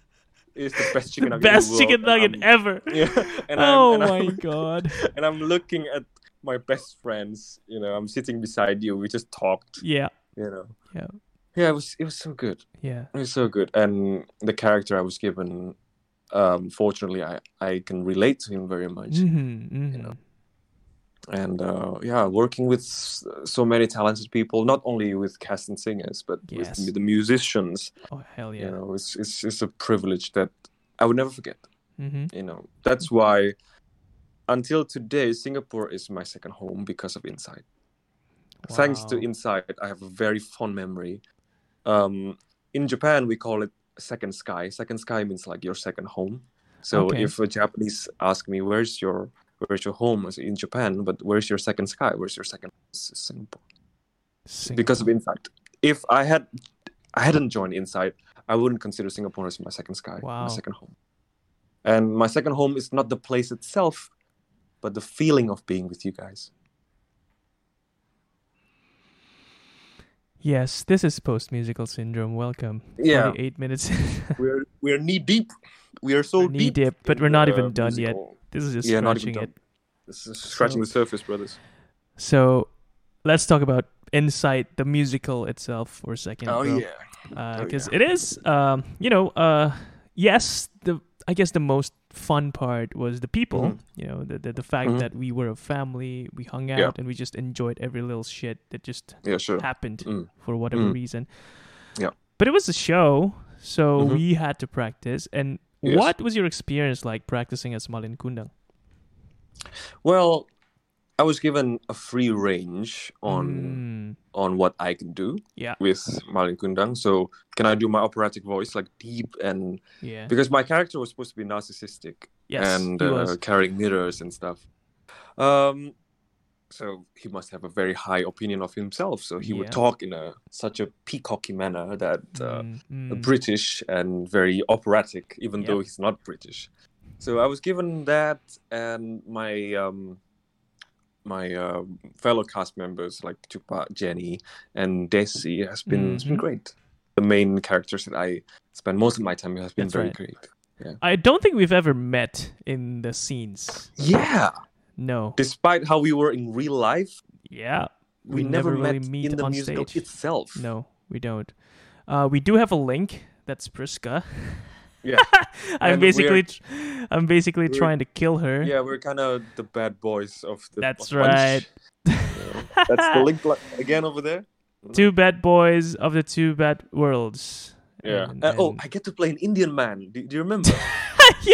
is the best chicken The nugget. best world, chicken nugget ever. Yeah, and oh my I'm, god. And I'm looking at my best friends. You know, I'm sitting beside you. We just talked. Yeah. You know. Yeah. Yeah, it was it was so good. Yeah. It was so good, and the character I was given, um, fortunately, I I can relate to him very much. hmm hmm know, and uh, yeah, working with so many talented people, not only with cast and singers, but Yes. with the musicians. Oh hell You yeah. know, it's, it's it's a privilege that I would never forget. hmm You know, that's why until today, Singapore is my second home because of Inside. Thanks to Wow. Inside, I have a very fond memory. Um, in Japan, we call it second sky. Second sky means like your second home. So Okay. if a Japanese ask me, "Where's your where's your home?" I say, in Japan, but where's your second sky? Where's your second It's Singapore? Because of Inside. If I had I hadn't joined Inside, I wouldn't consider Singapore as my second sky, Wow. my second home. And my second home is not the place itself, but the feeling of being with you guys. Yes, this is post musical syndrome. Welcome. Yeah. eight minutes. we're we're knee deep. We are so We're knee deep. deep, but we're not even done yet. This is just Yeah, scratching it. This is scratching the surface, brothers. So let's talk about Inside the musical itself for a second. Oh bro. yeah. because yeah. it is um you know uh yes the i guess the most fun part was the people Mhm. you know the the, the fact Mhm. that we were a family we hung out Yeah. and we just enjoyed every little shit that just Yeah, sure. happened Mm. for whatever Mm. reason Yeah. but it was a show so Mhm. we had to practice and Yes. what was your experience like practicing as malin kundang Well, I was given a free range on Mm, on what I can do yeah with Malin Kundang. So can I do my operatic voice like deep and yeah because my character was supposed to be narcissistic yes and uh, carrying mirrors and stuff. Um, so he must have a very high opinion of himself. So he would talk in a such a peacocky manner that uh, Mm, mm. British and very operatic, even Yep. though he's not British. So I was given that, and my um, my uh, fellow cast members like Tupac, Jenny, and Desi has been has been great. The main characters that I spend most of my time with has been That's very right. great. I don't think we've ever met in the scenes. Yeah, No. despite how we were in real life, Yeah. we, We never, never really met meet in the on musical stage. itself. No, we don't. Uh, we do have a link. That's Priska. Yeah. I'm And basically, we're- I'm basically we're- trying to kill her. Yeah, we're kind of the bad boys of the. That's bunch. right. Yeah. That's the link li- again over there. Two bad boys of the two bad worlds. Yeah. And- Uh, oh, I get to play an Indian man. Do, do you remember?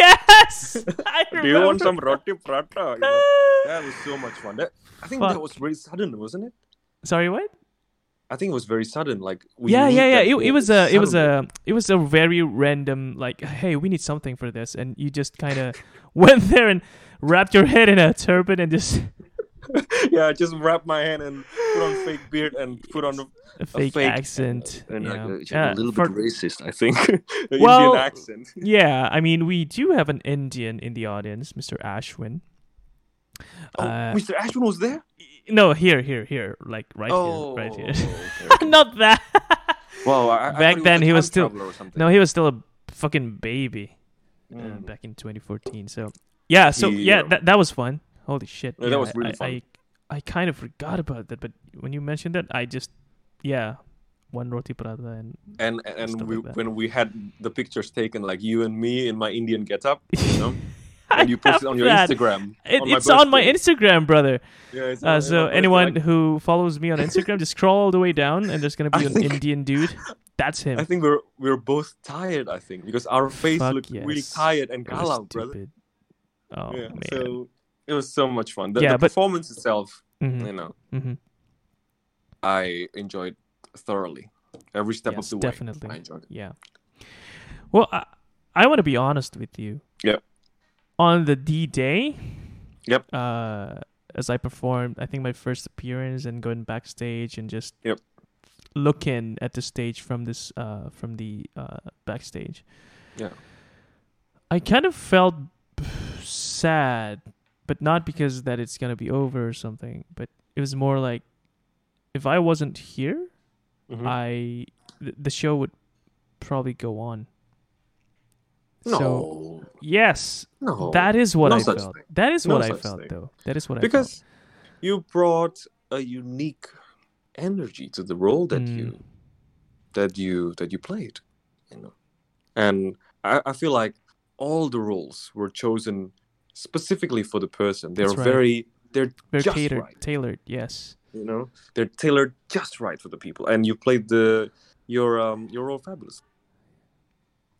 yes. I do you want some roti prata? You know? That was so much fun. That, I think that was very sudden, wasn't it? Sorry, what? I think it was very sudden. Like we yeah, yeah, yeah. It, it was a, it was a, it was a very random. Like, hey, we need something for this, and you just kind of went there and wrapped your head in a turban and just yeah. I just wrap my hand and put on fake beard and put on a, a fake, fake- accent. and you like, know. uh, Yeah, a little for- bit racist. I think the Well, Indian accent. Yeah, I mean, we do have an Indian in the audience, Mr. Ashwin. Oh, Uh, Mr. Ashwin was there. No, here, here, here, like right oh, here, right here. okay, okay. Not that. well, I, I Back he then a he was still- traveler or something. no, he was still a fucking baby uh, Mm. back in 2014. So yeah, so He, yeah, um, that that was fun. Holy shit! Yeah, that was really I, fun. I, I kind of forgot about that, but when you mentioned that, I just yeah, one roti prata and and and Stuff we, like when we had the pictures taken, like you and me in my Indian getup, you know, and you posted on your that. Instagram. It, on my it's on my. Instagram, brother. Yeah, it's Uh, so anyone like, who follows me on Instagram, just scroll all the way down, and there's gonna be I an think- Indian dude. That's him. I think we're we're both tired. I think because our face Fuck looked really tired and galau, brother. Oh yeah, man. so it was so much fun. The, Yeah, the but- performance itself, Mhm, you know, mhm. I enjoyed thoroughly. Every step Yes, of the way, definitely. I enjoyed it. Yeah. Well, I, I want to be honest with you. Yep. On the D day. Yep. Uh, as I performed, I think my first appearance and going backstage and just Yep. looking at the stage from this uh from the uh backstage. Yeah. I kind of felt sad, but not because that it's gonna be over or something. But it was more like if I wasn't here, Mhm. I th- the show would probably go on. no, So yes, no, that is what no I felt. thing. That is No what I felt thing. though. That is what I felt. because you brought a unique energy to the role that Mm. you that you that you played you know and I, I feel like all the roles were chosen specifically for the person they're right. very they're just catered, right tailored. Yes. you know they're tailored just right for the people and you played the your um your role fabulous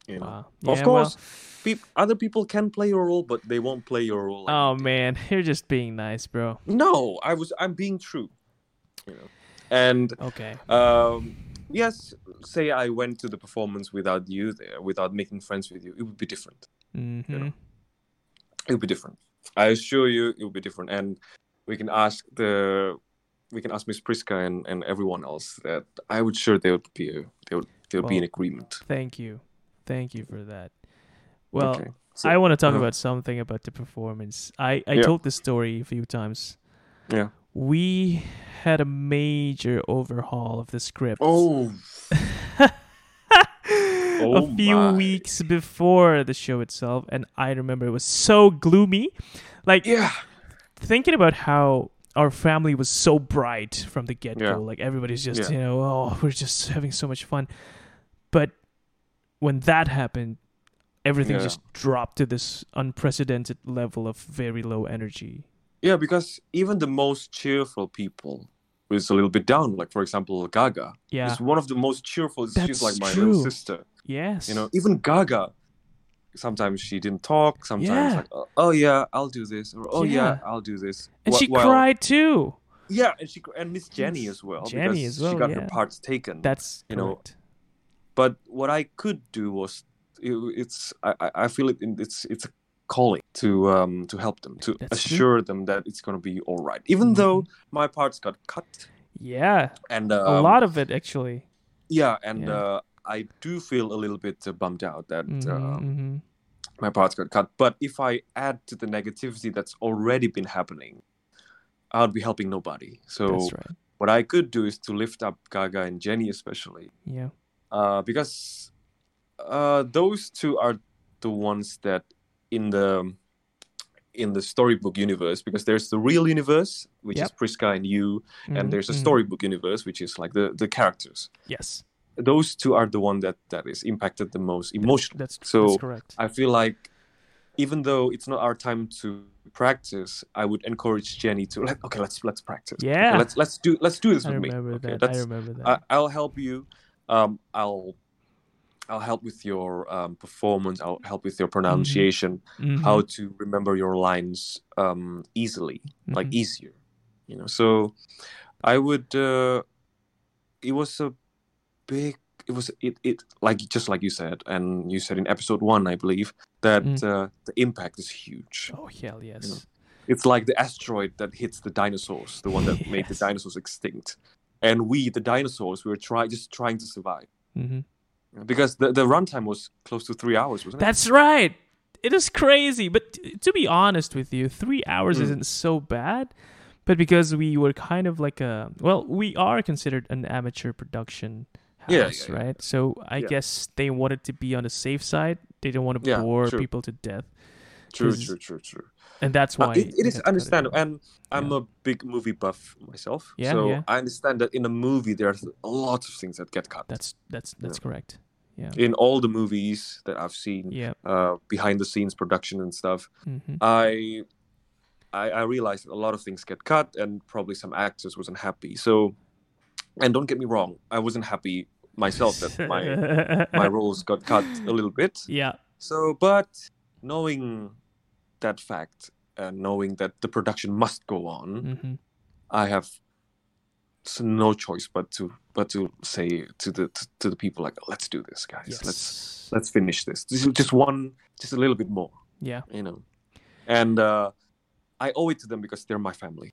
you know Wow. of Yeah, course peop- other people can play your role but they won't play your role like oh you man, you're just being nice, bro. No, I was. I'm being true. You know, and Okay. um, yes, say I went to the performance without you there, without making friends with you, it would be different. Mm-hmm. It would be different. I assure you, it'll be different. And we can ask the, we can ask Miss Priska and, and everyone else that I would sure they would be a, they would they would be in agreement. Thank you. Thank you for that. Well, Okay. So- I want to talk uh-huh. about something about the performance. I, I Yeah. told this story a few times. Yeah. We had a major overhaul of the script. Oh, a Oh few my. weeks before the show itself, and I remember it was so gloomy. Like yeah. thinking about how our family was so bright from the get go. Yeah. Like everybody's just, Yeah. you know, oh, we're just having so much fun. But when that happened, everything Yeah. just dropped to this unprecedented level of very low energy. Yeah, because even the most cheerful people was a little bit down. Like for example, Gaga. Yeah. is one of the most cheerful. That's She's like my true. little sister. Yes. You know, even Gaga. Sometimes she didn't talk. Sometimes Yeah. like, oh, oh, yeah, I'll do this, or oh yeah, Yeah. I'll do this. and Wh- she while- cried too. Yeah, and she and Miss Jenny as well. Jenny because as well, She got yeah. her parts taken. That's You know, correct. but what I could do was, it, it's I I- I feel it. It's it's a calling to um to help them to That's true. assure them that it's gonna be all right, even though my parts got cut Yeah, and a um, lot of it actually. yeah, and Yeah. uh, I do feel a little bit uh, bummed out that Mhm, um, mhm. my parts got cut. But if I add to the negativity that's already been happening, I'll be helping nobody. So right. what I could do is to lift up Gaga and Jenny, especially, Yeah. uh, because uh, those two are the ones that in the in the storybook universe, because there's the real universe, which Yep. is Priska and you, Mhm, and there's a mhm. storybook universe, which is like the the characters. Yes, Those two are the one that that is impacted the most emotionally. that's So, that's correct. I feel like even though it's not our time to practice, I would encourage Jenny to like, okay, let's let's practice. Okay, Yeah. let's let's do let's do this I with me. remember Okay, that. I remember that. I, I'll help you. Um, I'll I'll help with your um, performance. I'll help with your pronunciation. Mhm, How to remember your lines um, easily, like mhm. easier. You know, so I would. Uh, it was a big. It was it it like just like you said, and you said in episode one, I believe that Mm. uh, the impact is huge. Oh hell yes. It's like the asteroid that hits the dinosaurs, the one that made the dinosaurs extinct, and we, the dinosaurs, we were try just trying to survive hmm because the the runtime was close to three hours, wasn't it? That's right. It is crazy, but t- to be honest with you, three hours Mm. isn't so bad. But because we were kind of like a well, we are considered an amateur production house, Yeah, yeah, right? So I guess they wanted to be on the safe side. They don't want to bore true. people to death, True, true, true, true. and that's Uh, why it, it they is had to cut understandable, and I'm a big movie buff myself. Yeah, so. I understand that in a movie there's a lot of things that get cut. That's that's that's correct. Yeah. in all the movies that I've seen, Yeah. uh, behind the scenes production and stuff, hmm I, I I realized that a lot of things get cut, and probably some actors wasn't happy. So, and don't get me wrong, I wasn't happy myself that my my roles got cut a little bit. yeah. So, but knowing that fact and knowing that the production must go on, hmm I have no choice but to but to say to the to, to the people like, let's do this, guys. Yes. Let's let's finish this. This is just one, just a little bit more, Yeah. you know. And uh, I owe it to them because they're my family.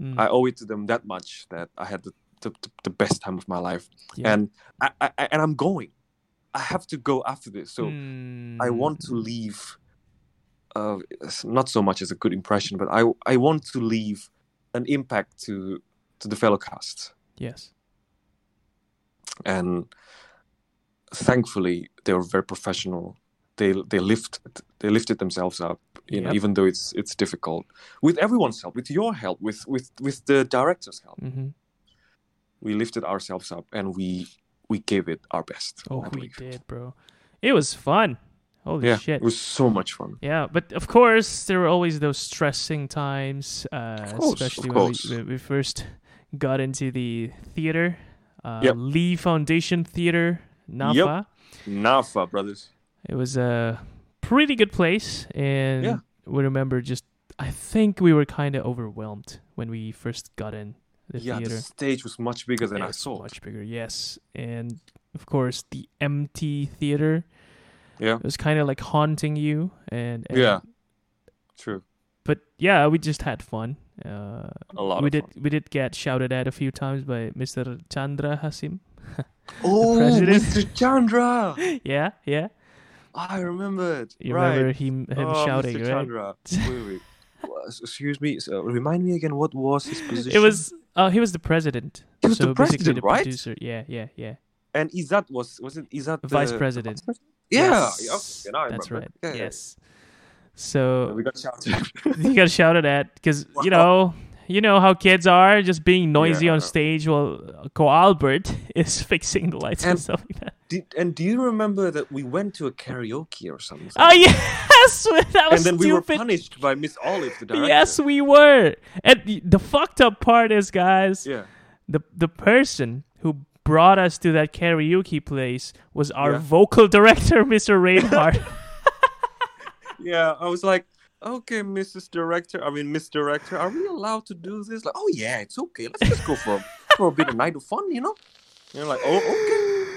Mm. I owe it to them that much that I had the the, the, the best time of my life, Yeah. and I, I and I'm going. I have to go after this. So. I want to Mm. leave uh, not so much as a good impression, but I I want to leave an impact to to the fellow cast, Yes. and thankfully they were very professional. They they lift they lifted themselves up, you know, even though it's it's difficult. With everyone's help, with your help, with with with the director's help, hmm we lifted ourselves up and we we gave it our best. Oh, I we did, bro. It was fun. Holy Yeah, shit. it was so much fun. Yeah, but of course there were always those stressing times, uh, course, especially when we, when we first got into the theater, uh, Yep. Lee Foundation Theater, NAFA. Yep. Nafa brothers. It was a pretty good place, and Yeah. we remember just I think we were kind of overwhelmed when we first got in the yeah, theater. the stage was much bigger than I thought. much bigger, yes, and of course the empty theater. Yeah. It was kind of like haunting you, and, and Yeah. True. but yeah, we just had fun. Uh, A lot we of did fun. we did get shouted at a few times by Mr. Chandra Hasim. Oh, president. Mr. Chandra! yeah, yeah. I remembered. You right. remember him him oh, shouting, Mr. right? Chandra. wait, wait. Excuse me. So, remind me again. What was his position? It was uh he was the president. He was the so basically president, the right? producer. Yeah, yeah, yeah. and Izat was was it Izat the Vice president. president? Yeah. Yes, okay, that's right. Yeah, yeah. Yes. So We got shouted. he got shouted at because you know you know how kids are just being noisy Yeah. on stage while uh, Co Albert is fixing the lights and, And- stuff like that. And do you remember that we went to a karaoke or something? Oh yes, that was and then we were punished by Miss Olive, the director. yes, we were. And the, the fucked up part is, guys, Yeah. the the person who brought us to that karaoke place was our Yeah. vocal director, Mr. Reinhardt. Yeah. I was like, okay, Mrs. Director. I mean, Miss Director, are we allowed to do this? Like, oh yeah, it's okay. Let's just go for for a bit of night of fun, you know? And you're like, oh,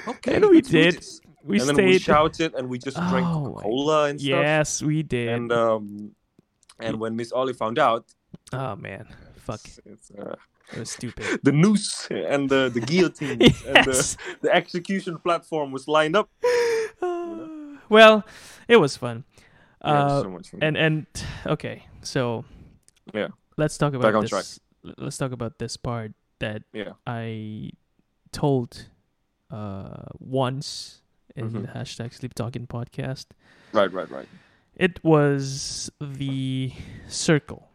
okay. okay, And we did. this." We and then we shouted and we just drank Oh, Cola and stuff. yes, we did. And um, and when Miss Ollie found out, oh man, fuck, it's, it's, uh, it was stupid. the noose and the the guillotine and the, the execution platform was lined up. well, it was fun. Yeah, it was Uh, so and and okay, so Yeah. let's talk about this. track. Let's talk about this part that yeah, I told uh once in Mhm. the hashtag Sleep Talking podcast. right, right, right. It was the circle.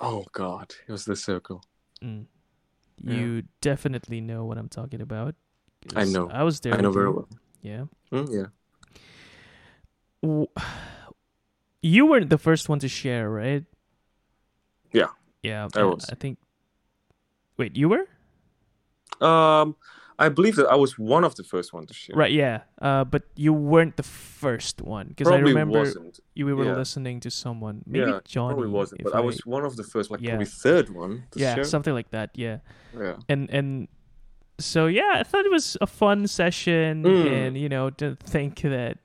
Oh God, it was the circle. Mm. Yeah. You definitely know what I'm talking about. I know. I was there. I know very you. well. Yeah. Mm, yeah. You weren't the first one to share, right? Yeah. Yeah. I was. I think. Wait, you were? Um, I believe that I was one of the first one to share. Right. Yeah. Uh, but you weren't the first one because I remember wasn't. you were yeah. listening to someone, maybe yeah, Johnny. probably wasn't. But I was one of the first, like Yeah. probably third one to yeah, share. something like that. Yeah. Yeah. and and so yeah, I thought it was a fun session, Mm. and you know, to think that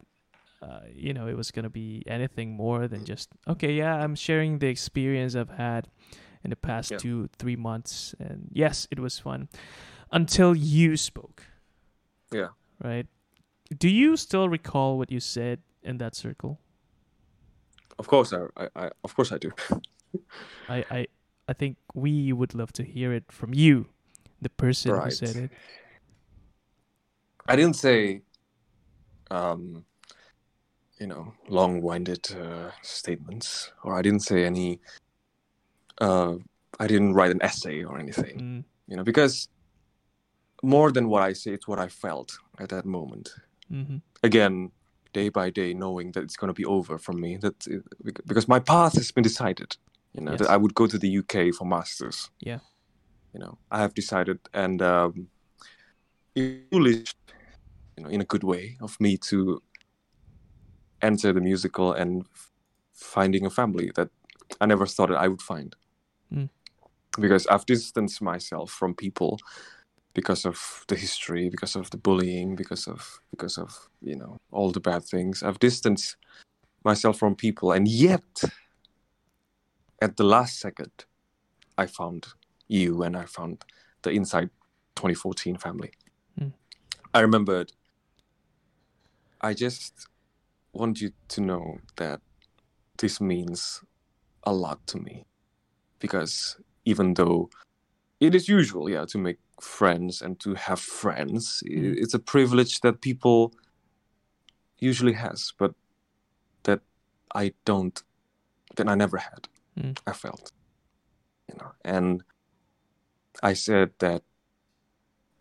uh, you know it was gonna be anything more than just okay, yeah, I'm sharing the experience I've had in the past Yeah. two three months, and yes, it was fun until you spoke. Yeah. Right. Do you still recall what you said in that circle? Of course, I, I, I of course I do. I I I think we would love to hear it from you, the person who said it. I didn't say, um, you know, long-winded uh, statements, or I didn't say any. Uh, I didn't write an essay or anything, Mm, you know, because more than what I say, it's what I felt at that moment. hmm Again, day by day, knowing that it's going to be over for me. That it, because my path has been decided. You know, Yes. that I would go to the UK for masters. Yeah. You know, I have decided, and um, it's foolish, you know, in a good way, of me to enter the musical and f- finding a family that I never thought I would find. Mm. Because I've distanced myself from people because of the history, because of the bullying, because of because of you know all the bad things. I've distanced myself from people, and yet, at the last second, I found you, and I found the Insight 2014 family. Hmm. I remembered. I just want you to know that this means a lot to me, because even though it is usual, yeah, to make friends and to have friends. Mm. It's a privilege that people usually has, but that I don't, that I never had. Mm. I felt, you know, and I said that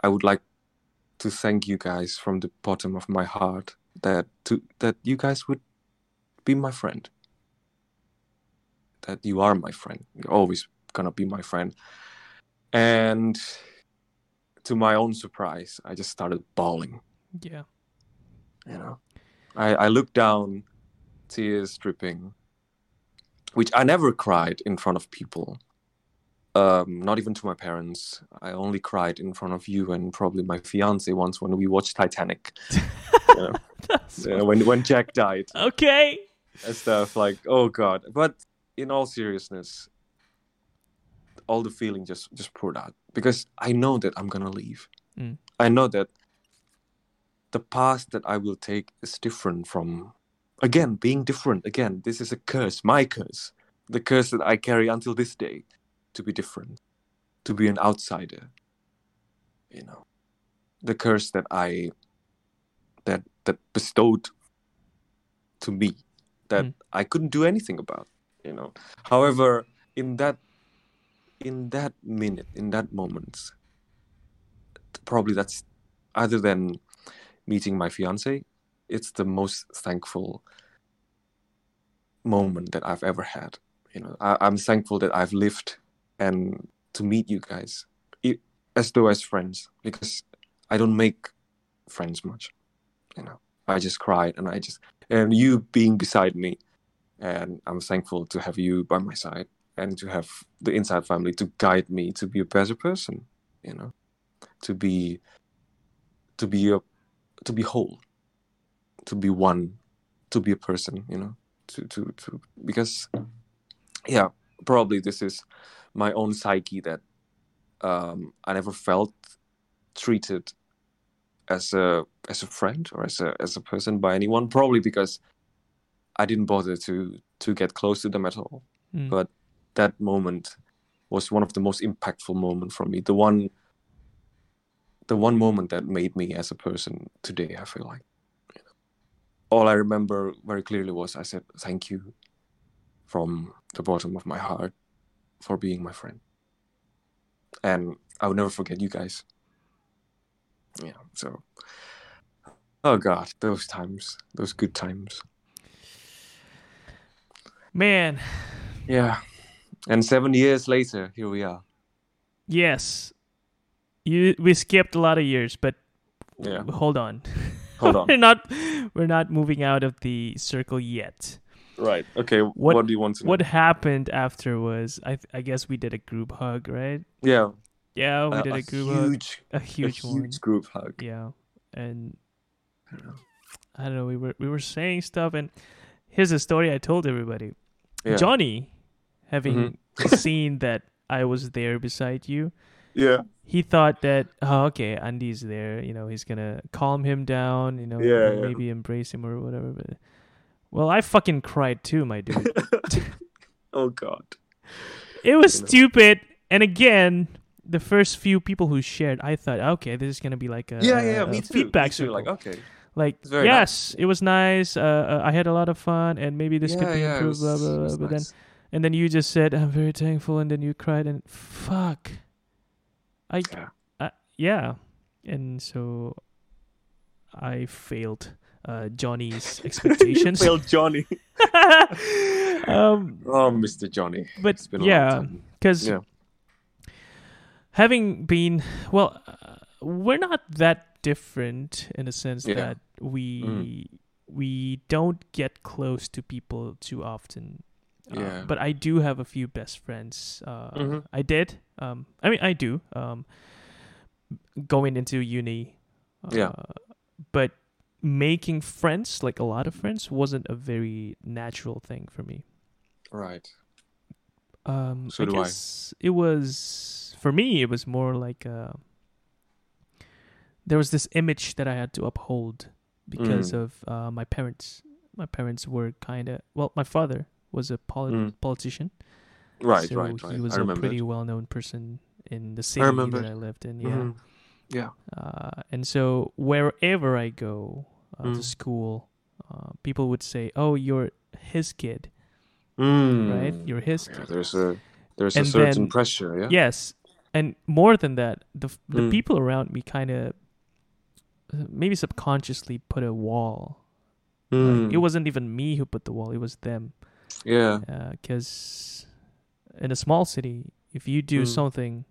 I would like to thank you guys from the bottom of my heart that to that you guys would be my friend. That you are my friend. You're always gonna be my friend. And to my own surprise, I just started bawling. Yeah. You know, I, I looked down, tears dripping, which I never cried in front of people. Um, not even to my parents. I only cried in front of you and probably my fiance once when we watched Titanic. you know, That's you know, when when Jack died okay. and stuff like, oh god. But in all seriousness, all the feeling just just poured out because I know that I'm gonna leave. Mm. I know that the path that I will take is different from again being different. Again, this is a curse, my curse, the curse that I carry until this day, to be different, to be an outsider. You know, the curse that I that that bestowed to me that Mm. I couldn't do anything about. You know, however, in that in that minute, in that moment, probably that's other than meeting my fiance, it's the most thankful moment that I've ever had. You know, I, I'm thankful that I've lived and to meet you guys, i- as though as friends, because I don't make friends much. You know, I just cried and I just and you being beside me, and I'm thankful to have you by my side and to have the Insight family to guide me to be a better person. You know, to be to be a to be whole, to be one, to be a person. You know, to to to because yeah, probably this is my own psyche that um, I never felt treated as a as a friend or as a as a person by anyone. Probably because I didn't bother to to get close to them at all. Mm. But that moment was one of the most impactful moment for me. The one the one moment that made me as a person today, I feel like. You know. All I remember very clearly was I said thank you from the bottom of my heart for being my friend. And I will never forget you guys. Yeah, so oh god, those times, those good times. Man, Yeah. And seven years later, here we are. yes. You we skipped a lot of years, but Yeah. hold on. Hold on. we're not we're not moving out of the circle yet. Right. Okay. What, do you want to know? What happened after was I I guess we did a group hug, right? Yeah. Yeah, we a, did a, a group hug. A huge, A huge, a one. huge group hug. Yeah. And I don't know, we were we were saying stuff and here's a story I told everybody. Yeah. Mm-hmm. Johnny, having seen that I was there beside you, Yeah. he thought that oh okay Andy's there you know he's gonna calm him down you know Yeah, and yeah. maybe embrace him or whatever but well I fucking cried too my dude oh God. it was stupid and again the first few people who shared I thought okay this is gonna be like a, Yeah, yeah, a me too. feedback me too. Like, okay. like yes it was nice uh, uh, I had a lot of fun and maybe this could be yeah, improved was, blah blah blah but then and then you just said I'm very thankful and then you cried and fuck I Yeah. uh, yeah and so I failed uh, Johnny's expectations Failed Johnny. um Oh, Mr. Johnny. but It's been a yeah cuz Yeah. having been well uh, we're not that different in a sense Yeah. that we Mm. we don't get close to people too often Uh, Yeah. but I do have a few best friends. Uh, Mhm. I did. Um, I mean, I do. Um, going into uni. Uh, Yeah. But making friends, like a lot of friends, wasn't a very natural thing for me. Right. Um, So I do I. it was for me. It was more like uh, there was this image that I had to uphold because Mm. of uh, my parents. My parents were kind of well. My father was a poli- Mm. politician. Right, so right, right. He was I a pretty well-known person in the city remember that. I lived in. Yeah. Mhm. Yeah. Uh, and so wherever I go uh, to Mm. school, uh, people would say, "Oh, you're his kid, Mm. right? You're his Yeah, kid." there's a there's And a certain then- pressure, yeah. Yes, and more than that, the the Mm. people around me kind of maybe subconsciously put a wall. Like, Mm. it wasn't even me who put the wall; it was them. Yeah. Because in a small city, if you do Mm. something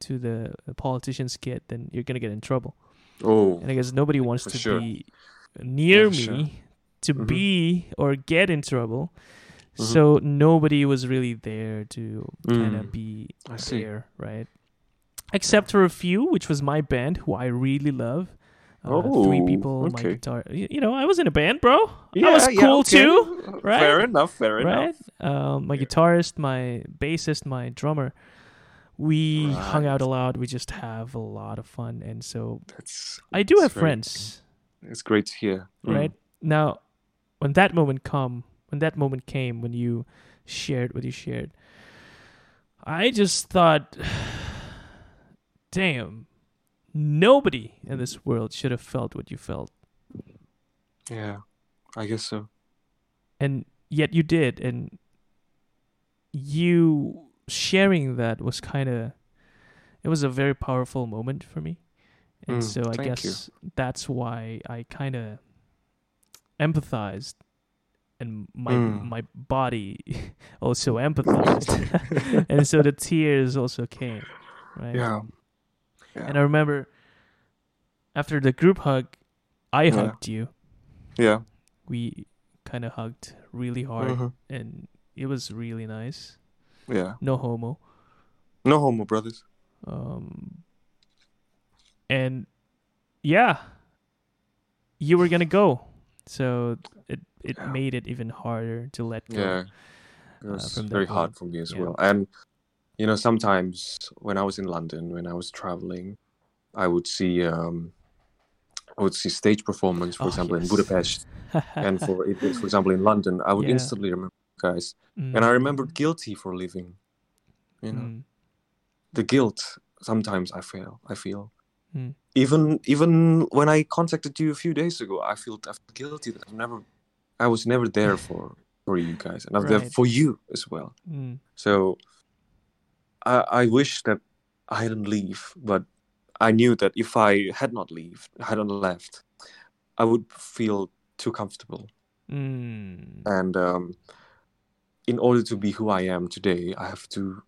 to the politician's kid, then you're gonna get in trouble. Oh. And I guess nobody wants to sure. be near Yeah, me sure. to Mhm. be or get in trouble. Mhm. So nobody was really there to kind of Mm. be I see. there, right? Except for a few, which was my band, who I really love. Uh, three Oh, people, my guitar. You, know, I was in a band, bro. I Yeah, was yeah, cool okay. too, right? Fair enough. Fair right? enough. Um, my guitarist, my bassist, my drummer. We hung out a lot. We just have a lot of fun, and so That's I do have friends, It's great to hear. Mm. right? Now, when that moment come, when that moment came, when you shared what you shared, I just thought, damn, nobody in this world should have felt what you felt, Yeah, I guess so. and yet you did, and you sharing that was kind of, it was a very powerful moment for me, and Mm, so I thank you. guess that's why I kind of empathized and my Mm. my body also empathized and so the tears also came right Yeah. and i remember after the group hug i Yeah. hugged you Yeah. we kind of hugged really hard Mhm. and it was really nice Yeah. no homo No homo brothers. um and yeah, you were gonna go, so it it Yeah. made it even harder to let go. Yeah, it was that very hard for me as Yeah. well. And you know, sometimes when I was in London, when I was traveling, I would see um, I would see stage performance, for Oh, example, in. Budapest, and for for example in London, I would Yeah. instantly remember guys, Mm, and I remembered guilty for leaving. You know, mm, the guilt sometimes I feel I feel. Mm. Even even when I contacted you a few days ago, I feel I feel guilty that I've never I was never there for for you guys, and I'm there for you as well. mm, So I I wish that I hadn't leave, but I knew that if I had not leave, hadn't left, I would feel too comfortable. mm. And um, in order to be who I am today, I have to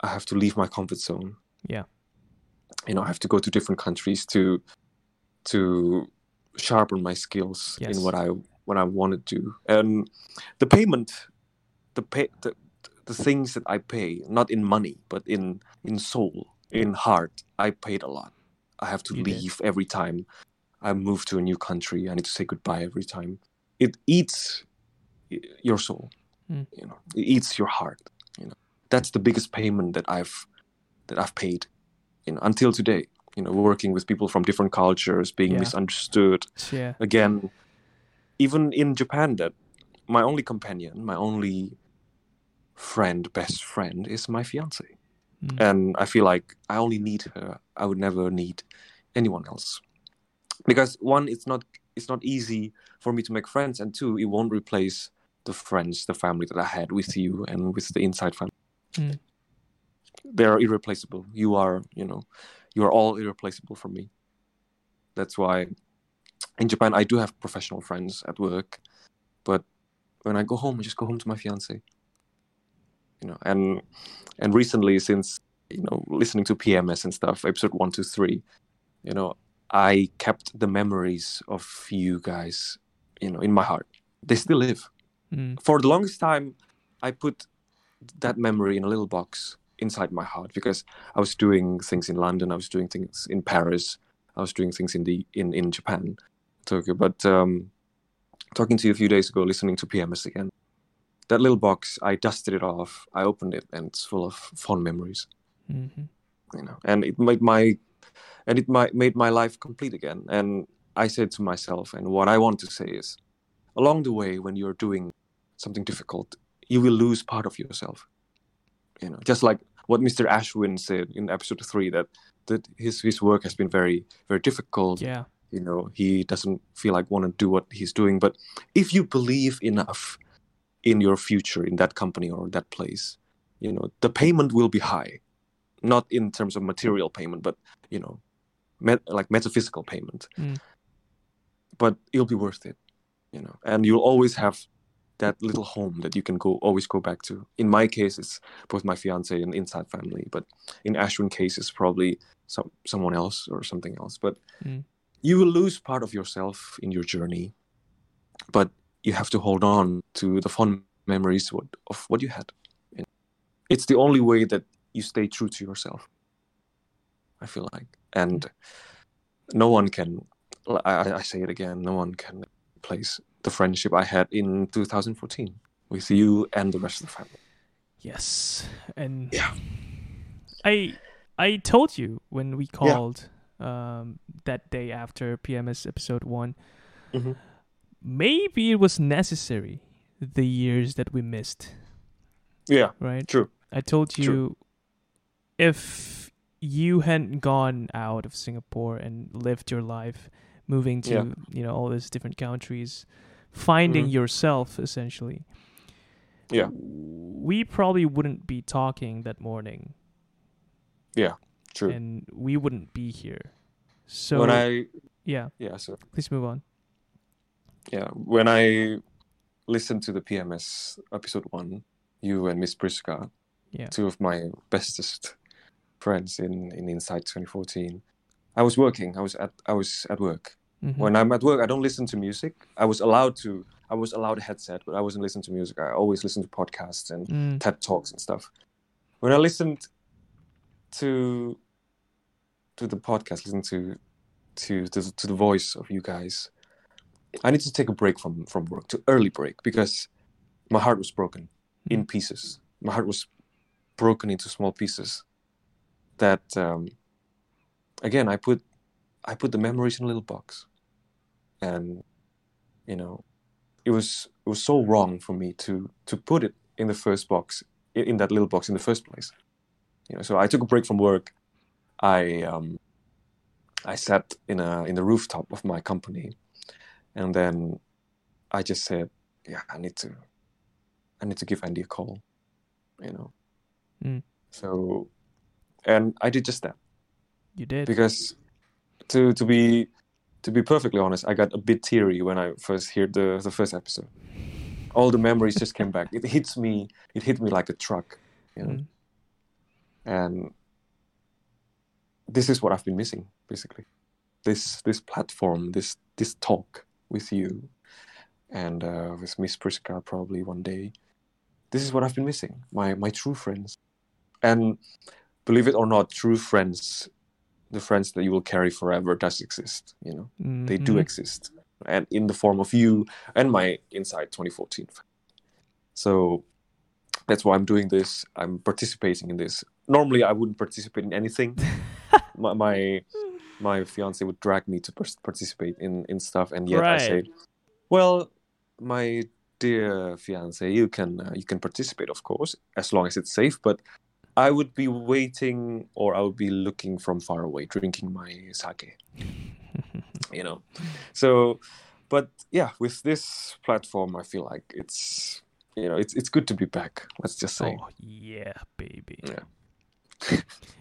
I have to leave my comfort zone. Yeah. You know, I have to go to different countries to to sharpen my skills Yes. in what I what I want to do. And the payment, the pay, the, the things that I pay, not in money, but in in soul, in heart, I paid a lot. I have to You did. leave every time I move to a new country. I need to say goodbye every time. It eats your soul. Mm. You know, it eats your heart. You know, that's the biggest payment that I've that I've paid. You know, until today. You know, working with people from different cultures, being Yeah. misunderstood, Yeah. again even in japan that my only companion my only friend best friend is my fiance Mm. and i feel like i only need her i would never need anyone else because one it's not it's not easy for me to make friends and two it won't replace the friends the family that i had with you and with the Insight family Mm. They are irreplaceable you are you know you are all irreplaceable for me that's why in Japan, I do have professional friends at work, but when I go home, I just go home to my fiance. You know, and and recently, since you know, listening to PMS and stuff, episode one, two, three, you know, I kept the memories of you guys, you know, in my heart. They still live. Mm. For the longest time, I put that memory in a little box inside my heart because I was doing things in London, I was doing things in Paris, I was doing things in the in in Japan, Tokyo. But um, talking to you a few days ago, listening to PMS again, that little box, I dusted it off, I opened it, and it's full of fond memories. mhm. You know, and it made my and it might made my life complete again. And I said to myself, and what I want to say is, along the way, when you're doing something difficult, you will lose part of yourself. You know, just like what Mr. Ashwin said in episode three, that that his his work has been very very difficult. Yeah. You know, he doesn't feel like want to do what he's doing. But if you believe enough in your future in that company or that place, you know, the payment will be high, not in terms of material payment, but you know, met, like metaphysical payment. Mm. But it'll be worth it, you know, and you'll always have that little home that you can go always go back to. In my case, it's both my fiance and Insight family, but in Ashwin case, it's probably some someone else or something else. But Mm. you will lose part of yourself in your journey, but you have to hold on to the fond memories what, of what you had. Know? It's the only way that you stay true to yourself. I feel like, and no one can. I, I say it again. No one can replace the friendship I had in 2014 with you and the rest of the family. Yes. And Yeah. I I told you when we called um, that day after PMS episode one. Mhm. Maybe it was necessary the years that we missed, Yeah, right? true. I told you True. if you hadn't gone out of Singapore and lived your life, moving to Yeah. you know all these different countries, finding Mhm. yourself essentially. Yeah. We probably wouldn't be talking that morning, Yeah, True. and we wouldn't be here. So when I yeah, yeah so please move on. yeah when I listened to the PMS episode one, you and Miss Priska, Yeah. two of my bestest friends in in Insight 2014. I was working. I was at I was at work. Mhm. When I'm at work, I don't listen to music. I was allowed to. I was allowed a headset, but I wasn't listening to music. I always listen to podcasts and Mm, TED talks and stuff. When I listened to to the podcast, listen to to, to to the voice of you guys. I need to take a break from from work, to early break, because my heart was broken in pieces. My heart was broken into small pieces. That um, again, I put I put the memories in a little box, and you know, it was it was so wrong for me to to put it in the first box in, that little box in the first place. You know, so I took a break from work. I um, I sat in a in the rooftop of my company, and then I just said, "Yeah, I need to, I need to give Andy a call," you know. Mm. So, and I did just that You did. because to to be to be perfectly honest, I got a bit teary when I first heard the the first episode. All the memories just came back. It hits me. It hit me like a truck, you know. Mm. And this is what I've been missing, basically. This this platform, this this talk with you, and uh, with Miss Priska probably one day. This is what I've been missing. My my true friends, and believe it or not, true friends, the friends that you will carry forever, does exist. You know? They do Mhm. exist. And in the form of you and my Insight 2014 so that's why i'm doing this. I'm participating in this. Normally i wouldn't participate in anything. My, my my fiance would drag me to participate in in stuff and yet i say well my dear fiance you can uh, you can participate of course as long as it's safe but i would be waiting or i would be looking from far away drinking my sake you know so but yeah with this platform i feel like it's you know it's it's good to be back let's just say Oh yeah, baby. Yeah.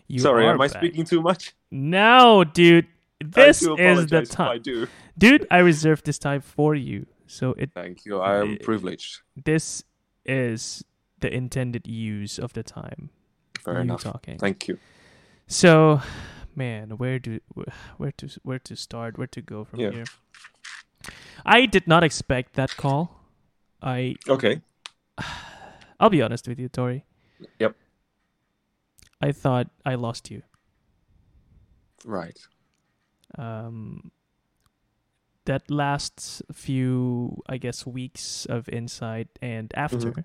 You sorry am i speaking too much No, dude. This is the if i time, do dude. I reserved this time for you, so it thank you i am privileged this is the intended use of the time. Fair you enough talking. thank you So, man, where do where to where to start? Where to go from Yeah. here? I did not expect that call. I okay I'll be honest with you, Tori. Yep. I thought I lost you. right Um, that last few, I guess, weeks of Insight and after, Mm-hmm.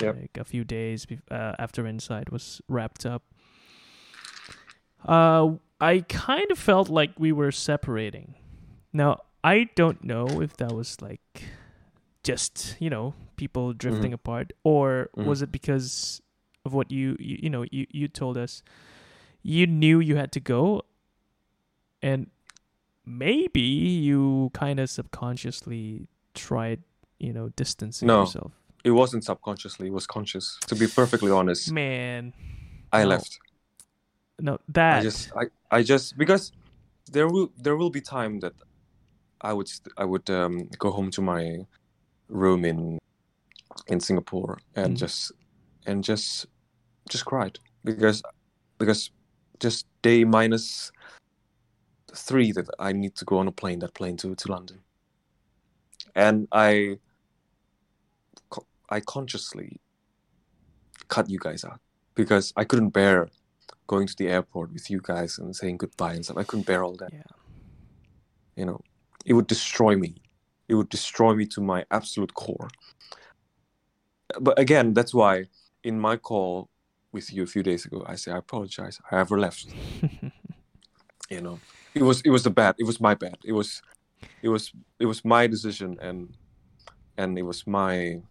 Yep. like a few days bef- uh, after Insight was wrapped up, uh, I kind of felt like we were separating. Now, I don't know if that was like just, you know, people drifting apart or Mhm. was it because of what you, you, you know, you, you told us you knew you had to go and maybe you kind of subconsciously tried, you know, distancing No. yourself. It wasn't subconsciously it was conscious to be perfectly honest. Man, i no. left. No, that I just I, I just because there will there will be time that I would st- I would um, go home to my room in in Singapore and Mhm. just and just just cried. Because because just day minus three that I need to go on a plane that plane to to London. And I I consciously cut you guys out because I couldn't bear going to the airport with you guys and saying goodbye and stuff. I couldn't bear all that. Yeah. You know, it would destroy me. It would destroy me to my absolute core. But again, that's why in my call with you a few days ago, I say I apologize. I ever left. You know, it was it was the bad. It was my bad. It was it was it was my decision and and it was my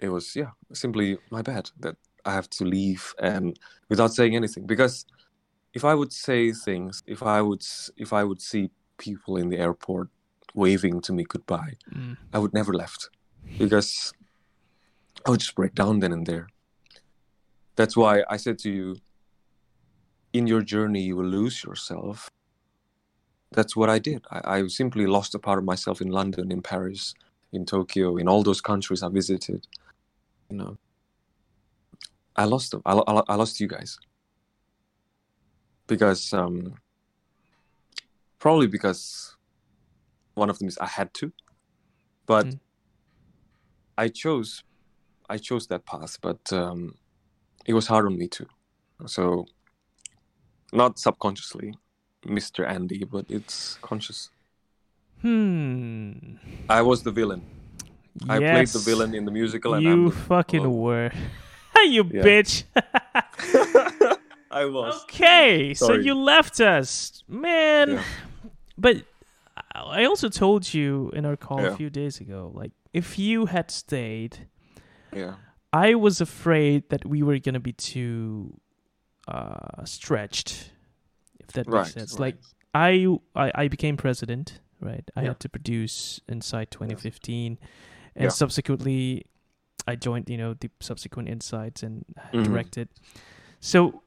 it was yeah simply my bad that I have to leave and without saying anything. Because if I would say things if I would if I would see people in the airport waving to me goodbye Mm. I would never left. Because I would just break down then and there. That's why I said to you in your journey you will lose yourself. That's what I did. I, I simply lost a part of myself in London in Paris in Tokyo in all those countries I visited you know I lost them. I, I, I lost you guys because um, probably because one of them is I had to, but Mm. I chose I chose that path, but um, it was hard on me too. So not subconsciously, Mr. Andy, but it's conscious. Hmm. I was the villain. I played the villain in the musical, and You I'm the, fucking oh. were. you bitch. I was. okay, so you left us, man. Yeah. But I also told you in our call a few days ago, like if you had stayed, Yeah. I was afraid that we were gonna be too uh, stretched. If that Right. makes sense. right. Like I, I, I became president, right? I Yeah. had to produce Insight 2015, and Yeah. subsequently, I joined, you know, the subsequent Insights and Mhm. directed. So,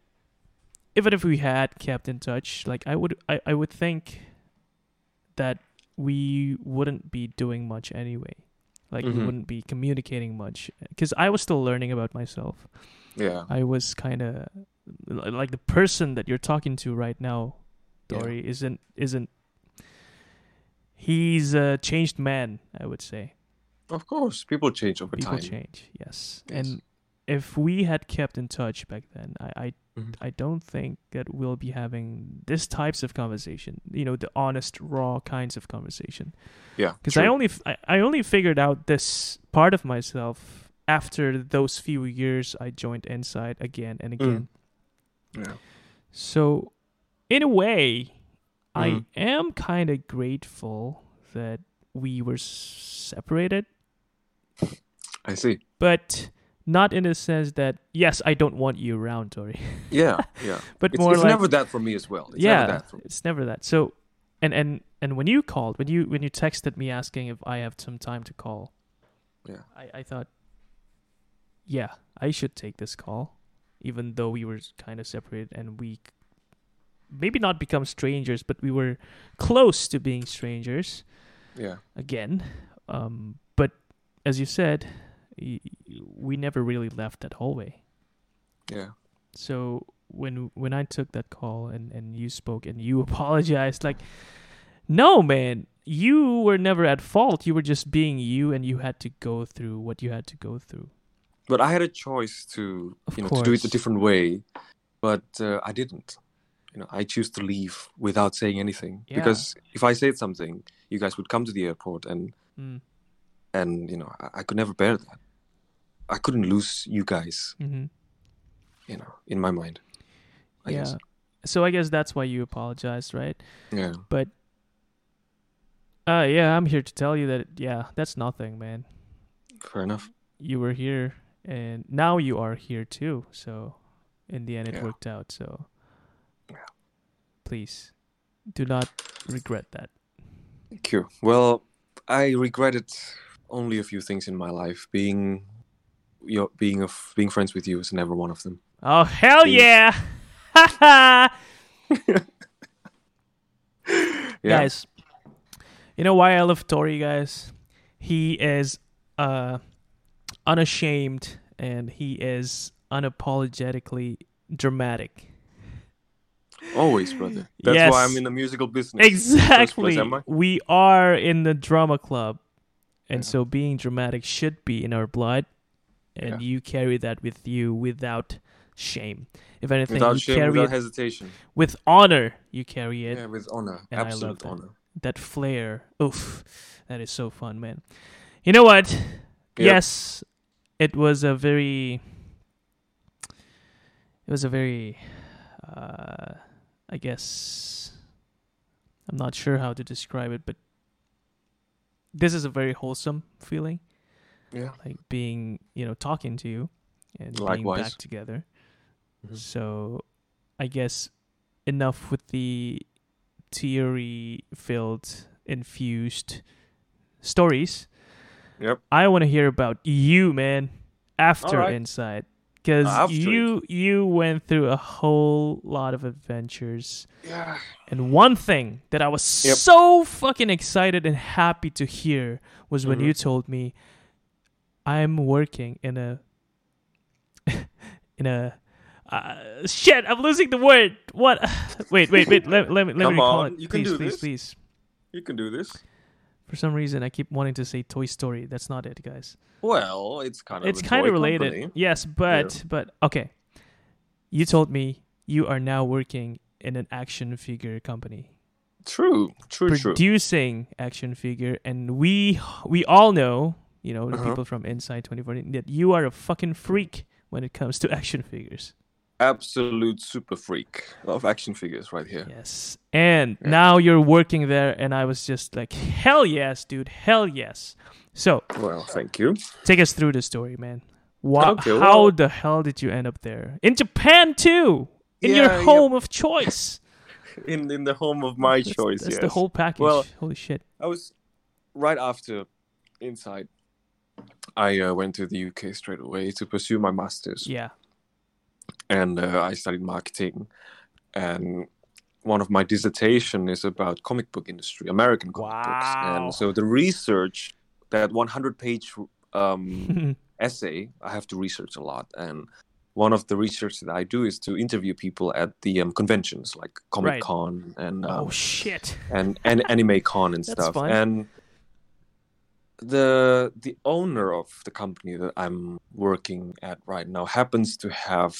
even if we had kept in touch, like I would, I, I would think that we wouldn't be doing much anyway. Like we Mhm. wouldn't be communicating much because I was still learning about myself. yeah. I was kind of like the person that you're talking to right now, Yeah. Tori, isn't isn't. He's a changed man, I would say. Of course, people change over People time. change, yes. Yes. And if we had kept in touch back then, I I, Mhm. I don't think that we'll be having this types of conversation. You know, the honest, raw kinds of conversation. Yeah. Because I only f- I, I only figured out this part of myself after those few years I joined Insight again and again. Yeah. So, in a way, I Mhm. am kind of grateful that we were separated, I see. but not in the sense that yes, I don't want you around, Tori, Yeah. Yeah. but It's, more it's like never that for me as well. It's yeah, never that for me. it's never that. So, and and and when you called, when you when you texted me asking if I have some time to call, Yeah. I I thought, yeah, I should take this call, even though we were kind of separated and we maybe not become strangers, but we were close to being strangers Yeah. again. Um, but as you said, y- we never really left that hallway. Yeah. So when when I took that call and and you spoke and you apologized, like, no, man, you were never at fault. You were just being you, and you had to go through what you had to go through. But I had a choice to, Of you know, to do it a different way, but uh, I didn't. You know, I choose to leave without saying anything Yeah. because if I said something, you guys would come to the airport, and Mm. and you know, I, I could never bear that. I couldn't lose you guys, hmm you know, in my mind. I yeah. guess. So I guess that's why you apologized, right? Yeah. But uh, yeah, I'm here to tell you that yeah, that's nothing, man. Fair enough. You were here, and now you are here too. So in the end, it Yeah. worked out. So. Please do not regret that. Thank you. Well, I regretted only a few things in my life. Being, your being of being friends with you is never one of them. Oh hell Please. yeah! Haha! Yeah. Guys, you know why I love Tori, guys? He is uh unashamed and he is unapologetically dramatic. Always, brother. That's Yes. why I'm in the musical business. Exactly. am I? We are in the drama club. And Yeah. so being dramatic should be in our blood. And Yeah. you carry that with you without shame. If anything, Without you shame, carry without it hesitation. with honor. You carry it. Yeah, with honor. And I love Absolute that. honor. That flair. Oof. That is so fun, man. You know what? Yes, it was a very. It was a very. Uh, I guess. I'm not sure how to describe it, but. This is a very wholesome feeling, Yeah. like being, you know, talking to you and being back together. Mhm. So, I guess enough with the theory filled, infused stories. Yep. I want to hear about you, man, after Alright. Insight. Because you you went through a whole lot of adventures. Yeah. And one thing that I was Yep. so fucking excited and happy to hear was when Mhm. you told me I'm working in a in a uh, shit. I'm losing the word. What? wait, wait, wait. Let, let me let Come me recall on, it. you can please, do please, this. please. You can do this. For some reason, I keep wanting to say Toy Story. That's not it, guys. Well, it's kind of it's kind of related. company. Yes, but but okay. You told me you are now working in an action figure company, True, true, true. producing action figure, and we we all know, you know, the Uh-huh. people from Insight 2014, that you are a fucking freak when it comes to action figures. Absolute super freak of action figures right here. Yes. And Yeah. now you're working there, and I was just like, hell yes, dude, hell yes. So Well, thank you. take us through the story, man. Okay, how the hell did you end up there? In Japan too, in Yeah, your yeah. home of choice. In in the home of my That's- choice. That's yes. the whole package. Well- Holy shit. I was right after Insight. I uh, went to the UK straight away to pursue my masters, Yeah. And uh, I studied marketing. And one of my dissertation is about comic book industry, American comic books, and so the research, that 100 page um, essay, I have to research a lot. And one of the research that I do is to interview people at the um, conventions like Comic Con and um, oh shit. and, and Anime Con and stuff. fun. And the the owner of the company that I'm working at right now happens to have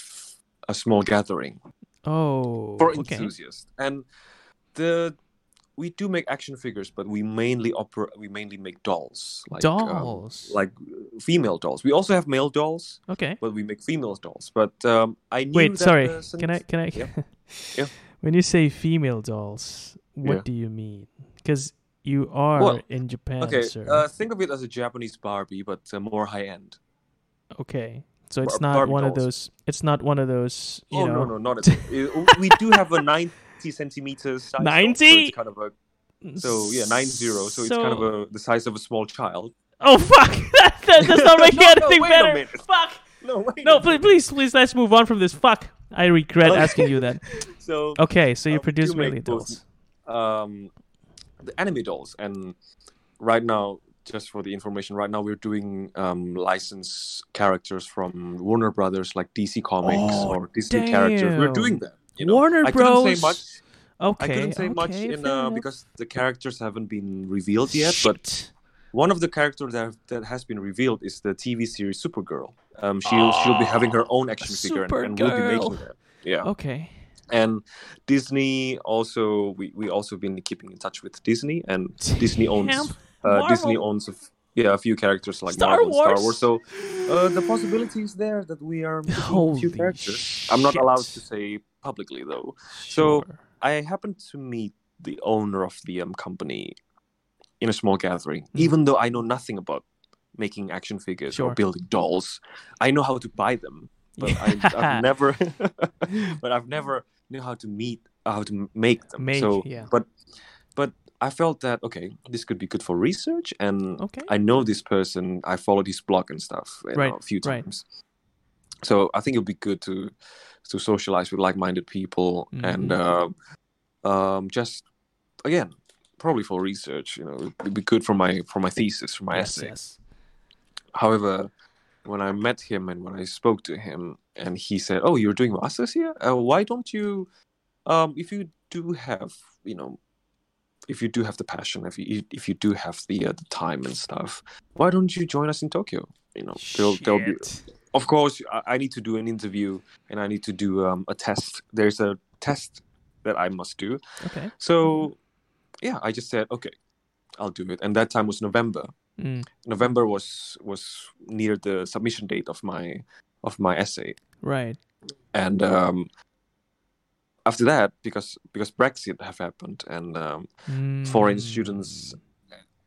a small gathering Oh. for okay. enthusiasts. And the we do make action figures, but we mainly oper- we mainly make dolls, like um, Dolls. like uh, female dolls. We also have male dolls, okay. but we make female dolls. But um, I knew Wait, that sorry. the Can I? Can I? Yeah. Yeah. when you say female dolls, what Yeah. do you mean? Because you are Well, in Japan, Okay, sir. uh, think of it as a Japanese Barbie, but uh, more high end. okay. So it's not Barbie one of those. It's not one of those. You oh know. no, no, not at all. Uh, we do have a ninety centimeters size. 90? So it's kind of a so yeah nine zero. So, it's kind of a the size of a small child. Oh fuck! that, that does not make No, no, anything wait a better. Fuck! No, wait. No, please, please, please, let's move on from this. Fuck! I regret Okay. asking you that. So Okay, so you we produce do make mainly both dolls. um, the anime dolls, and right now, just for the information, right now we're doing um, licensed characters from Warner Brothers, like DC Comics Oh, or Disney characters. We're doing that. You know, Warner I Bros. couldn't say much. Okay. I couldn't say much okay, in uh, because the characters haven't been revealed yet. But one of the characters that that has been revealed is the TV series Supergirl. Um, she'll she'll be having her own action figure, and, and we'll be making that. Yeah, okay. and Disney also we we also been keeping in touch with Disney, and Disney owns Damn, uh, Disney owns a f- yeah a few characters like Star Marvel, and Star Wars. Wars. So uh, the possibility is there that we are a few characters. I'm not allowed to say publicly though. Sure. So- I happened to meet the owner of the um, company in a small gathering, Mm. even though I know nothing about making action figures Sure. or building dolls. I know how to buy them, but I, I've never, but I've never knew how to meet, how to make them. Make, so, yeah. but I felt that okay, this could be good for research, and Okay. I know this person. I followed his blog and stuff Right, know, a few right. times. So I think it'll be good to to socialize with like-minded people and Mhm. uh, um, just again probably for research. You know, it'd be good for my for my thesis for my yes, essay. yes. However, when I met him and when I spoke to him, and he said, "Oh, you're doing masters here? Uh, why don't you, um, if you do have, you know, if you do have the passion, if you if you do have the uh, the time and stuff, why don't you join us in Tokyo? You know, there'll, there'll be, of course, I, I need to do an interview and I need to do um, a test. There's a test that I must do. Okay. So, yeah, I just said, okay, I'll do it. And that time was November. Mm, November was was near the submission date of my of my essay, right. and um, after that, because because Brexit have happened and um, foreign Mm, students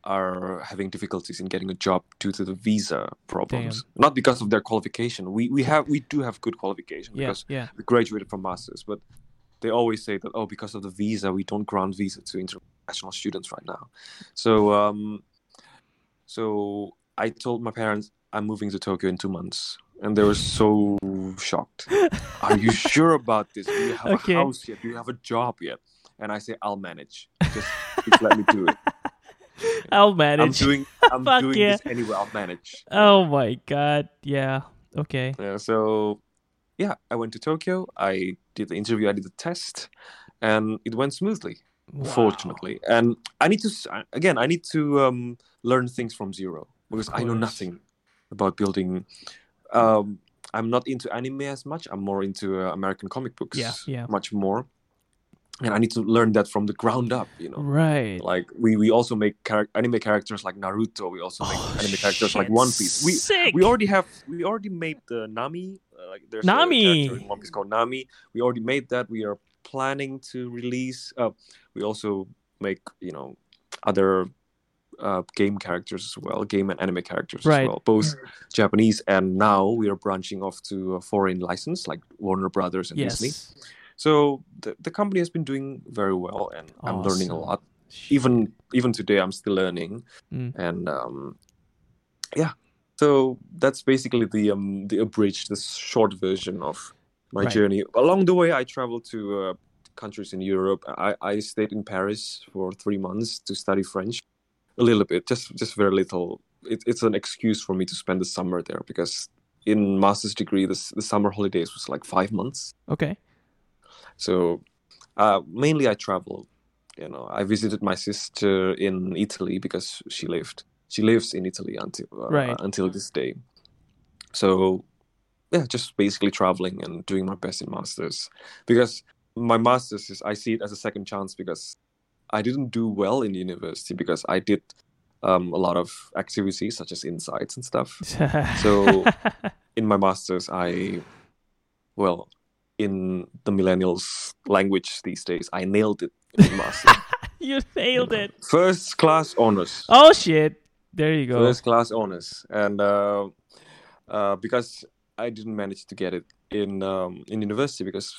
are having difficulties in getting a job due to the visa problems, Damn. not because of their qualification. We we have we do have good qualification Yeah. because Yeah. we graduated from masters, but they always say that oh because of the visa we don't grant visa to international students right now. So um, so I told my parents I'm moving to Tokyo in two months, and they were so shocked. Are you sure about this? Do you have Okay. a house yet? Do you have a job yet? And I say I'll manage. Just, just let me do it. I'll manage. I'm doing I'm Fuck doing yeah. this anyway. I'll manage. Oh my god. Yeah. Okay. Yeah, so yeah, I went to Tokyo. I did the interview. I did the test, and it went smoothly. Wow. Fortunately, and I need to again. I need to um, learn things from zero because I know nothing about building. Um, I'm not into anime as much. I'm more into uh, American comic books. Yeah, yeah. Much more. and I need to learn that from the ground up. You know, Right. like we we also make charac- anime characters like Naruto. We also make Oh, anime characters like One Piece. We sick. we already have we already made the Nami. Uh, like there's Nami! a character in One Piece called Nami. We already made that. We are planning to release. Uh, we also make you know other uh, game characters as well, game and anime characters Right. as well, both Japanese and now we are branching off to a foreign license like Warner Brothers and Disney. So the, the company has been doing very well, and I'm learning a lot. Even even today, I'm still learning, Mm. and um, yeah. So that's basically the um the abridged, the short version of my Right. journey. Along the way, I traveled to uh, countries in Europe. I I stayed in Paris for three months to study French, a little bit, just just very little. It, it's an excuse for me to spend the summer there because in master's degree, the, s- the summer holidays was like five months. Okay. So uh, mainly I travel. You know, I visited my sister in Italy because she lived. She lives in Italy until uh, Right. until this day. So yeah, just basically traveling and doing my best in masters because my masters is I see it as a second chance because I didn't do well in university because I did um, a lot of activities such as insights and stuff So- in my masters i well in the millennials language these days i nailed it in the master you nailed it. first class honors Oh shit. There you go. first class honors and uh, uh, because i didn't manage to get it in um, in university because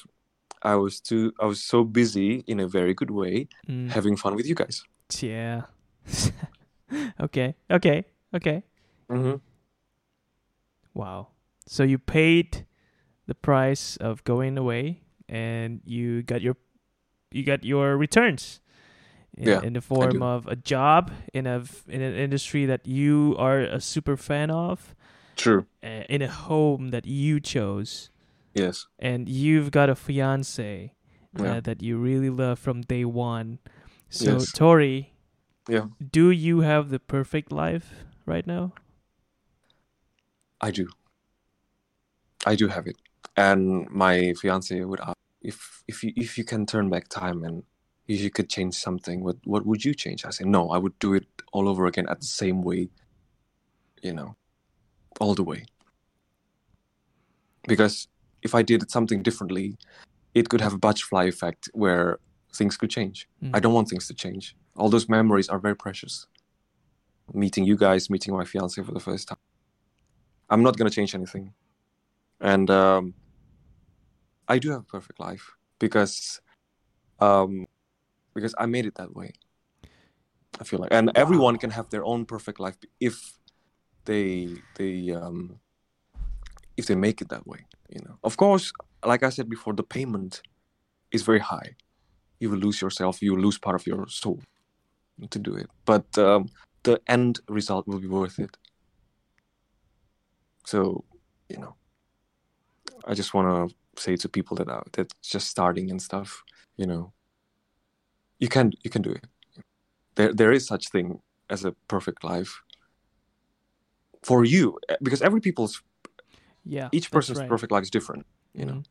i was too i was so busy in a very good way Mm, having fun with you guys yeah. okay. Okay. Okay. mm-hmm. Wow. So you paid the price of going away and you got your you got your returns in, Yeah, in the form of a job in a in an industry that you are a super fan of true uh, in a home that you chose yes and you've got a fiance uh, Yeah. that you really love from day one. So Yes. Tori, Yeah. do you have the perfect life right now? I do. I do have it, and my fiance would ask if if you if you can turn back time and if you could change something, what what would you change? I say no, I would do it all over again at the same way. You know, all the way. Because if I did something differently, it could have a butterfly effect where things could change. Mm. I don't want things to change. All those memories are very precious. Meeting you guys, meeting my fiance for the first time. I'm not gonna change anything, and um, I do have a perfect life because, um, because I made it that way. I feel like, and everyone can have their own perfect life if they they um, if they make it that way. You know, of course, like I said before, the payment is very high. You will lose yourself. You will lose part of your soul to do it, but um, the end result will be worth it. So, you know, I just want to say to people that are that just starting and stuff, you know, you can you can do it. There there is such thing as a perfect life for you eh, because every people's Yeah. each person's right. perfect life is different. You know, Mhm.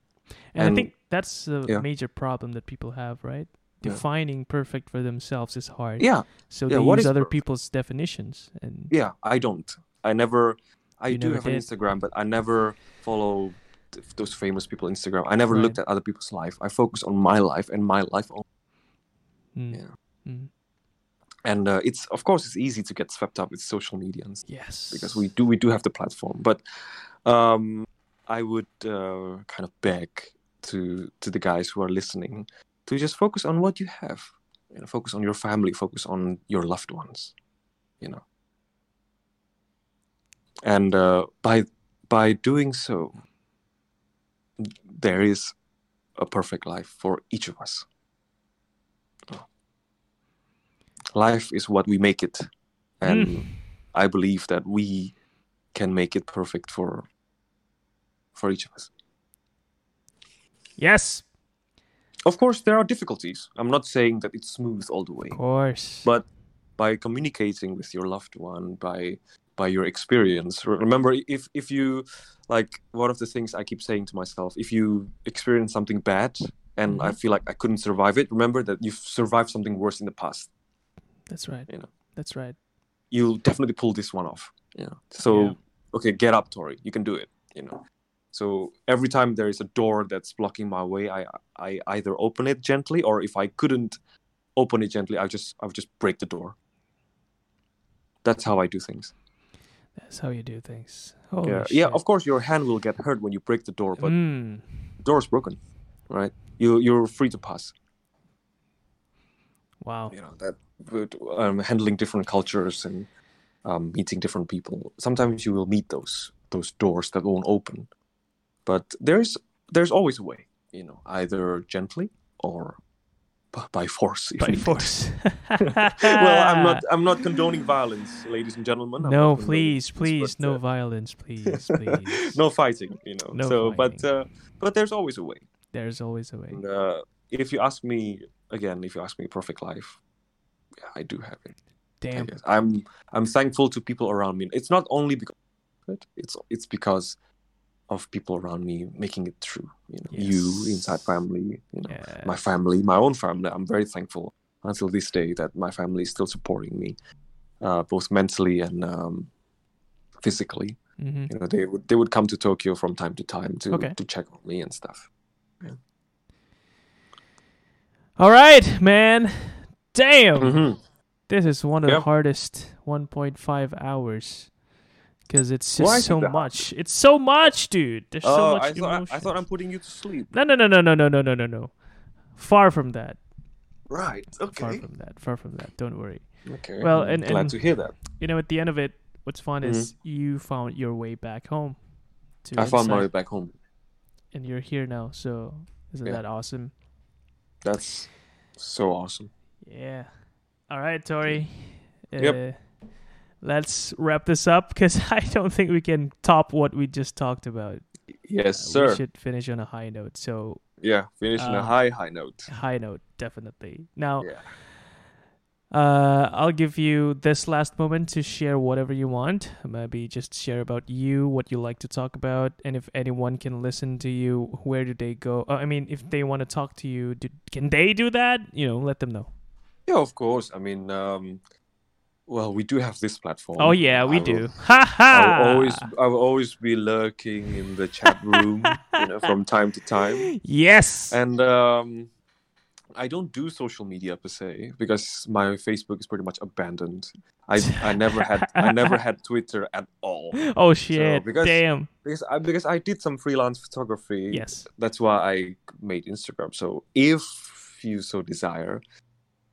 And, I think that's the yeah. major problem that people have, right? Yeah. Defining perfect for themselves is hard. yeah, So Yeah, they what use is other perfect? people's definitions and yeah. I don't. I never. I You do never have an? Instagram, but I never follow th- those famous people Instagram. I never Right. looked at other people's life. I focus on my life and my life only. Mm, Yeah. mm. and uh, it's of course it's easy to get swept up with social media and yes. because we do we do have the platform but um i would uh, kind of beg to to the guys who are listening to just focus on what you have you know focus on your family focus on your loved ones you know and uh, by by doing so there is a perfect life for each of us life is what we make it and Mm. i believe that we can make it perfect for for each of us Yes. of course there are difficulties i'm not saying that it's smooth all the way Of course. but by communicating with your loved one by by your experience remember if if you like one of the things i keep saying to myself if you experience something bad and I Mhm. feel like I couldn't survive it. Remember that you've survived something worse in the past. That's right. You know. That's right. You'll definitely pull this one off. You know. So Yeah. okay, get up, Tori. You can do it. You know. So every time there is a door that's blocking my way, I I either open it gently, or if I couldn't open it gently, I just I would just break the door. That's how I do things. That's how you do things. Holy yeah, yeah. Of course, your hand will get hurt when you break the door, but Mm. the door is broken, right? You you're free to pass. Wow. You know that um, handling different cultures and um, meeting different people. Sometimes you will meet those those doors that won't open, but there's there's always a way. You know, either gently or by force. if By force. well, I'm not I'm not condoning violence, ladies and gentlemen. I'm No, please, please, but, no uh, violence, please, please. no fighting. You know. No so, but uh, but there's always a way. There's always a way. And, uh, if you ask me again, if you ask me perfect life, yeah, I do have it. Damn. I'm I'm thankful to people around me. It's not only because it, it's it's because of people around me making it true. You know, you Insight family, you know, Yeah. my family, my own family. I'm very thankful until this day that my family is still supporting me, uh, both mentally and um, physically. hmm You know, they would they would come to Tokyo from time to time to Okay. to check on me and stuff. All right, man. Damn. Mhm. This is one of Yeah. the hardest 1.5 hours because it's just is it so much. It's so much, dude. There's so Oh, much I thought I, emotion. thought I'm putting you to sleep. No, no, no, no, no, no, no, no, no, no. Far from that. Right. Okay. Far from that. Far from that. Don't worry. Okay. Well, I'm and- glad and- to hear that. You know, at the end of it, what's fun is Mm-hmm. you found your way back home. To I found my way back home. and you're here now. So isn't Yeah. that awesome? That's so awesome. Yeah. All right, Tori. Yep. Uh, let's wrap this up because I don't think we can top what we just talked about. Yes, Uh, sir. We should finish on a high note. So Yeah, finish on a Um, high, high note. high note, definitely. Now, Yeah. uh, I'll give you this last moment to share whatever you want. Maybe just share about you, what you like to talk about, and if anyone can listen to you, where do they go? Uh, I mean, if they want to talk to you, do, can they do that? You know, let them know. Yeah, of course. I mean, um, well, we do have this platform. Oh yeah, we I will- do. Ha I ha. will always, I will always be lurking in the chat room, you know, from time to time. Yes. And um, I don't do social media per se because my Facebook is pretty much abandoned. I, I never had, I never had Twitter at all oh shit! because- Damn. because I, because I did some freelance photography. Yes. that's why I made Instagram. So if you so desire,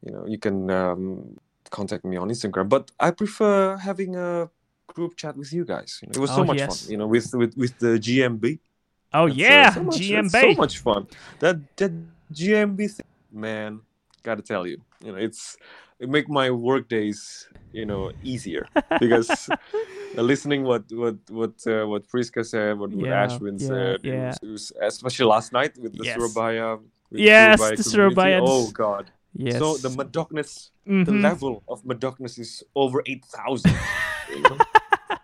you know, you can um, contact me on Instagram. But I prefer having a group chat with you guys. You know, it was so Oh, much yes. fun. You know, with with with the GMB. Oh That's, uh, yeah, so much, GMB. so much fun. That that GMB thing, man. Gotta tell you, you know, it's it make my work days, you know, easier because uh, listening what what what uh, what Priska said, what, what Yeah, Ashwin yeah, said, yeah. was, was especially last night with the Yes. Surabaya. with Yes, Surabaya the. Surabayans. Oh God! Yes. So the Madocness, the Mhm. level of Madocness is over eight thousand. you know?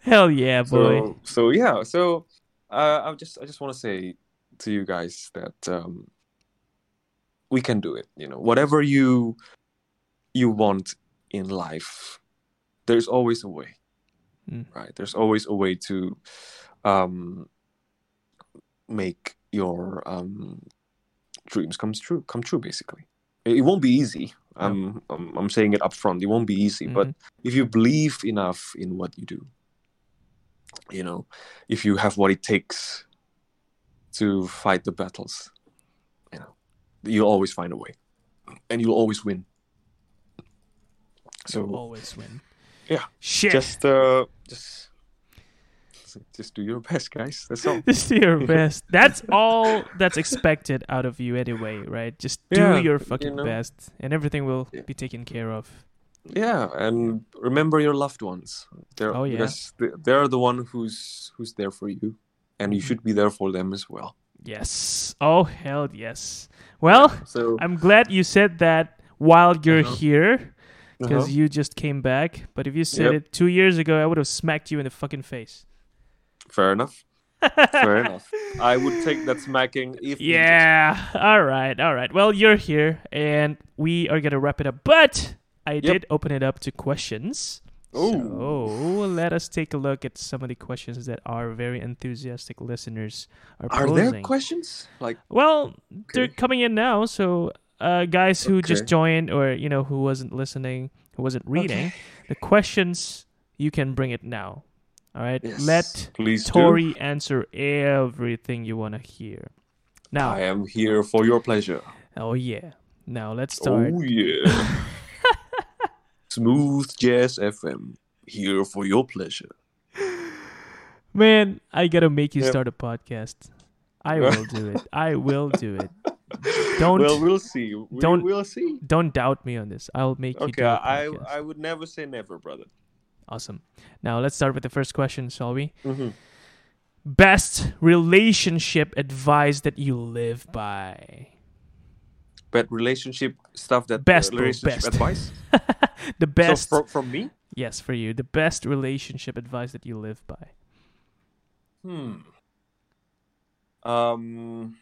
Hell yeah, boy. So, so yeah, so uh, I just I just want to say to you guys that um, we can do it. You know, whatever you you want in life, there's always a way. Mm. Right? There's always a way to um, make your um, dreams come true. Come true, basically. It, won't be easy. I'm, I'm I'm saying it up front. It won't be easy, but Mhm. if you believe enough in what you do, you know, if you have what it takes to fight the battles, you know, you'll always find a way, and you'll always win. You'll So always win. yeah, Shit. just uh, just just do your best, guys. That's all. Just do your best. That's all that's expected out of you anyway, right? Just do Yeah, your you fucking know. best, and everything will Yeah. be taken care of. Yeah, and remember your loved ones. They're Oh, yeah. they- they're the one who's who's there for you, and you should be there for them as well. Yes. Oh hell yes. Well, So I'm glad you said that while you're Uh-huh. here, because uh-huh. you just came back. But if you said Yep. it two years ago, I would have smacked you in the fucking face. Fair enough. Fair enough. I would take that smacking if needed. Yeah. All right. All right. Well, you're here, and we are gonna wrap it up. But I did open it up to questions. Ooh. So let us take a look at some of the questions that our very enthusiastic listeners are, posing. Are there questions? Like, Well, they're coming in now. So, uh, guys who just joined or you know who wasn't listening, who wasn't reading, the questions you can bring it now. All right. yes, Let please do. Tori answer everything you want to hear. Now, I am here for your pleasure. oh yeah. Now let's oh, start. Oh yeah. Smooth Jazz FM here for your pleasure. Man, I gotta make you Yep. start a podcast. I will do it. I will do it. Don't well, we'll see. We, don't- We'll see. don't doubt me on this. I'll make you Okay, do a I. I would never say never, brother. Awesome. Now let's start with the first question, shall we? Mm-hmm. Best relationship advice that you live by. But relationship stuff that Best, uh, relationship best. advice. The best, So from from me. yes, for you. The best relationship advice that you live by. Hmm. Um,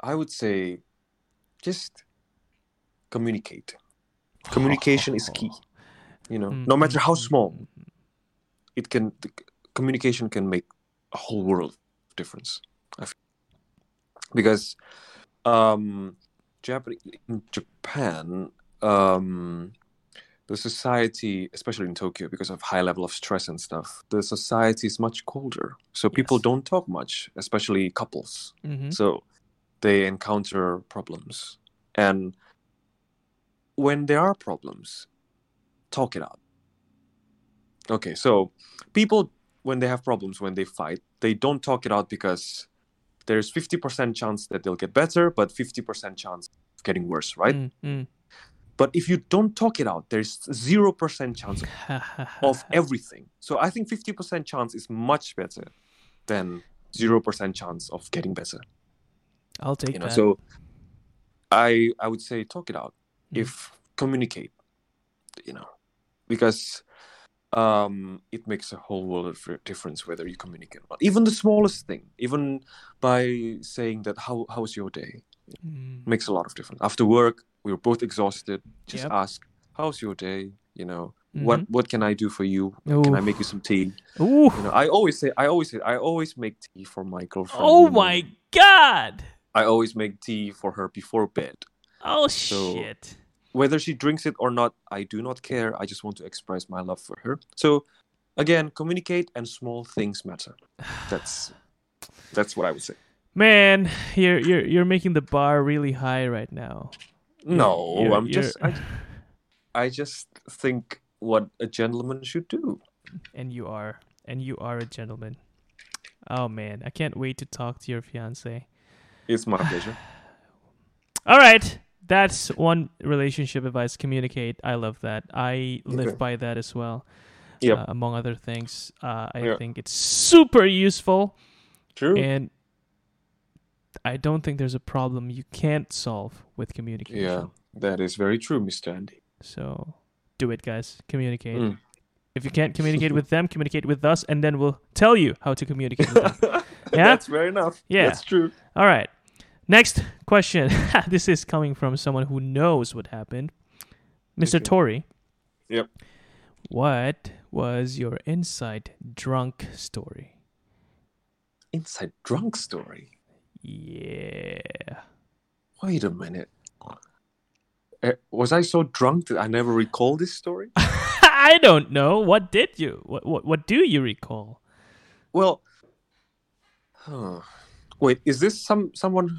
I would say, just communicate. Communication is key. You know, no matter how small, Mm-hmm. it can. The communication can make a whole world of difference. I feel. Because, um, Japan in Japan, um, the society, especially in Tokyo, because of high level of stress and stuff, the society is much colder. So people Yes. don't talk much, especially couples. Mhm. So they encounter problems. And when there are problems, talk it out. Okay, so people, when they have problems, when they fight, they don't talk it out because there's 50% chance that they'll get better, but 50% chance of getting worse, right? Mm, mm. But if you don't talk it out, there's 0% chance of everything. So I think 50% chance is much better than 0% chance of getting better I'll take you know that. so i i would say talk it out Mhm. if communicate you know because um it makes a whole world of difference whether you communicate or not even the smallest thing even by saying that how how's your day Mm. makes a lot of difference after work we were both exhausted just Yep. ask how's your day you know what Mhm. what can i do for you can i make you some tea Ooh. you know i always say i always say i always make tea for my girlfriend Oh my god. i always make tea for her before bed Oh So- shit. Whether she drinks it or not, I do not care. I just want to express my love for her. So, again, communicate and small things matter. That's that's what I would say. Man, you're you're you're making the bar really high right now. No, You're- I'm you're- just I, I just think what a gentleman should do. and you are and you are a gentleman. Oh man, I can't wait to talk to your fiance. It's my pleasure. All right, that's one relationship advice. Communicate. I love that. I live Okay. by that as well. Yep. Uh, among other things, uh, I Yeah. think it's super useful, True. and I don't think there's a problem you can't solve with communication. Yeah, that is very true, Mr. Andy. So do it, guys. Communicate. Mm. If you can't communicate with them, communicate with us, and then we'll tell you how to communicate with them. Yeah? That's fair enough. Yeah. That's true. All right. Next question. this is coming from someone who knows what happened. Mr. Okay. Tori. Yep. What was your Insight drunk story? Insight drunk story. Yeah. Wait a minute. Uh, was I so drunk that I never recall this story? I don't know. What did you? What what what do you recall? Well, huh. wait, is this some someone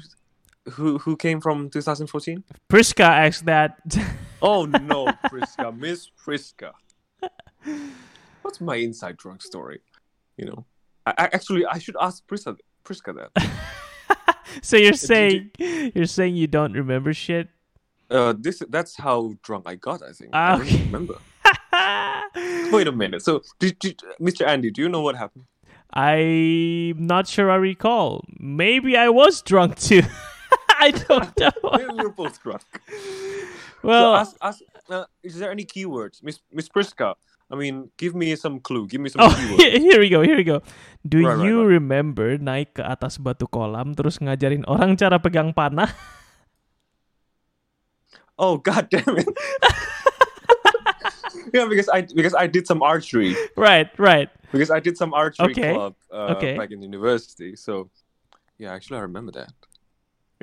who who came from 2014? Priska asked that. Oh no, Priska, Miss Priska. What's my Insight drunk story? You know, I, I actually I should ask Priska Priska that. so you're saying you're saying you don't remember shit? Uh, this that's how drunk I got. I think. Ah, I don't okay. remember. Wait a minute. So, did, did, Mr. Andy, do you know what happened? I'm not sure I recall. Maybe I was drunk too. I don't know. Were both drunk. Well, so ask, ask, uh, is there any keywords, Miss Miss Priska? I mean, give me some clue. Give me some Oh, keywords. here we go, here we go. Do Right, right, you right. remember naik ke atas batu kolam terus ngajarin orang cara pegang panah? Oh god damn it. yeah, because I because I did some archery. right, right. Because I did some archery Okay, club uh, okay. back in university. So yeah, actually I remember that.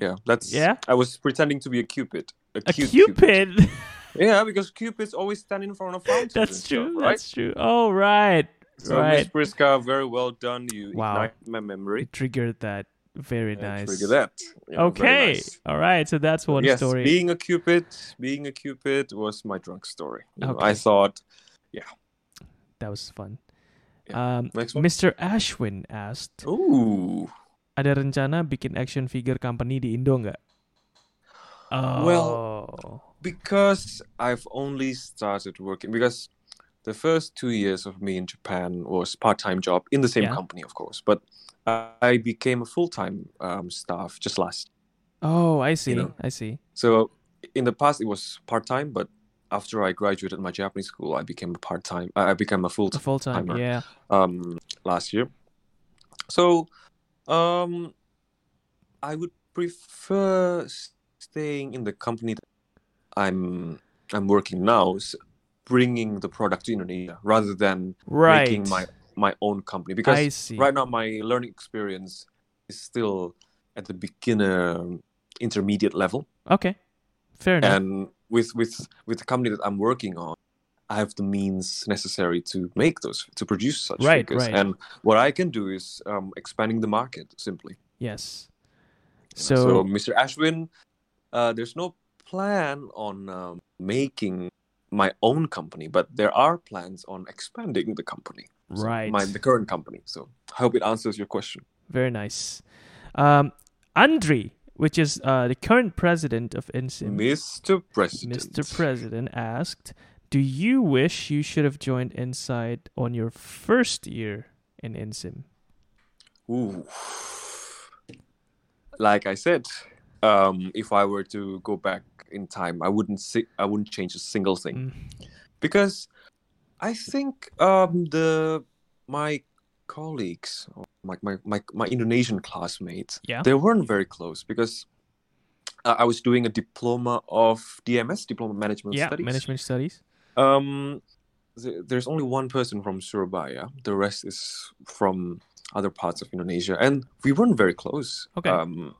Yeah, that's Yeah? I was pretending to be a cupid. A, A cute cupid. Yeah, because cupids always stand in front of fountains. That's and stuff, true. right? That's true. Oh, right. So right. Miss Priska, very well done. You Wow. my memory. You triggered that. Very nice. Trigger that. Yeah, Okay. nice. All right. So that's one yes, story. being a cupid, being a cupid was my drunk story. You know, I thought, yeah. that was fun. Yeah. Um, next one. Mr. Ashwin asked, Ooh, ada rencana bikin action figure company di Indo nggak? Oh. Well, because I've only started working because the first two years of me in Japan was part-time job in the same Yeah. company, of course. But I became a full-time um, staff just last. oh, I see. know. I see. So in the past it was part-time, but after I graduated my Japanese school, I became a part-time. I became a full-time full time. Yeah. um last year. So um I would prefer staying in the company that I'm I'm working now, bringing the product to Indonesia rather than Right. making my my own company because right now my learning experience is still at the beginner intermediate level Okay. Fair enough. and with with with the company that I'm working on, I have the means necessary to make those to produce such Right, figures. right. And what I can do is um, expanding the market simply. yes. So, So, Mr. Ashwin, uh, there's no plan on um, making my own company, but there are plans on expanding the company. So right. my the current company. So I hope it answers your question. Very nice. Um, Andre, which is uh, the current president of INSIM, Mr. President. Mr. President, asked, "Do you wish you should have joined Insight on your first year in INSIM?" Ooh. Like I said, um, if I were to go back in time, I wouldn't si- I wouldn't change a single thing Mm, because I think um, the my colleagues, my, my, my, my Indonesian classmates, Yeah. they weren't very close because I was doing a diploma of DMS, diploma management yeah, studies. management studies. Um, th- there's only one person from Surabaya. The rest is from other parts of Indonesia, and we weren't very close. Okay. Um,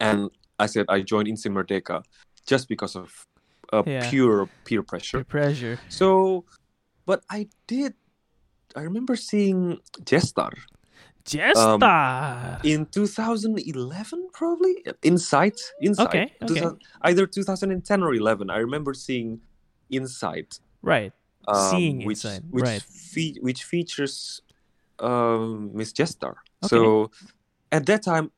and I said I joined Insim Merdeka just because of uh, Yeah. pure peer pressure. Peer pressure. So, but I did. I remember seeing Jestar Jestar. in 2011, probably Insight. Insight. Okay, okay. either 2010 or 11. I remember seeing Insight right. um, Seeing which, Insight, which, right. fe- which features um, Miss Jestar. Okay. So at that time,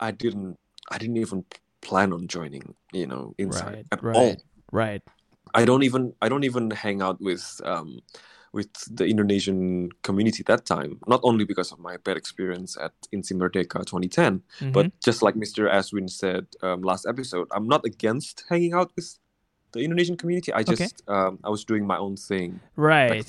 I didn't, I didn't even plan on joining, you know, Insight Right, at right. all. Right. I don't even, I don't even hang out with, um, with the Indonesian community that time. Not only because of my bad experience at Insim Merdeka 2010, Mhm. but just like Mr. Ashwin said um, last episode, I'm not against hanging out with the Indonesian community. I Okay. just um, I was doing my own thing right.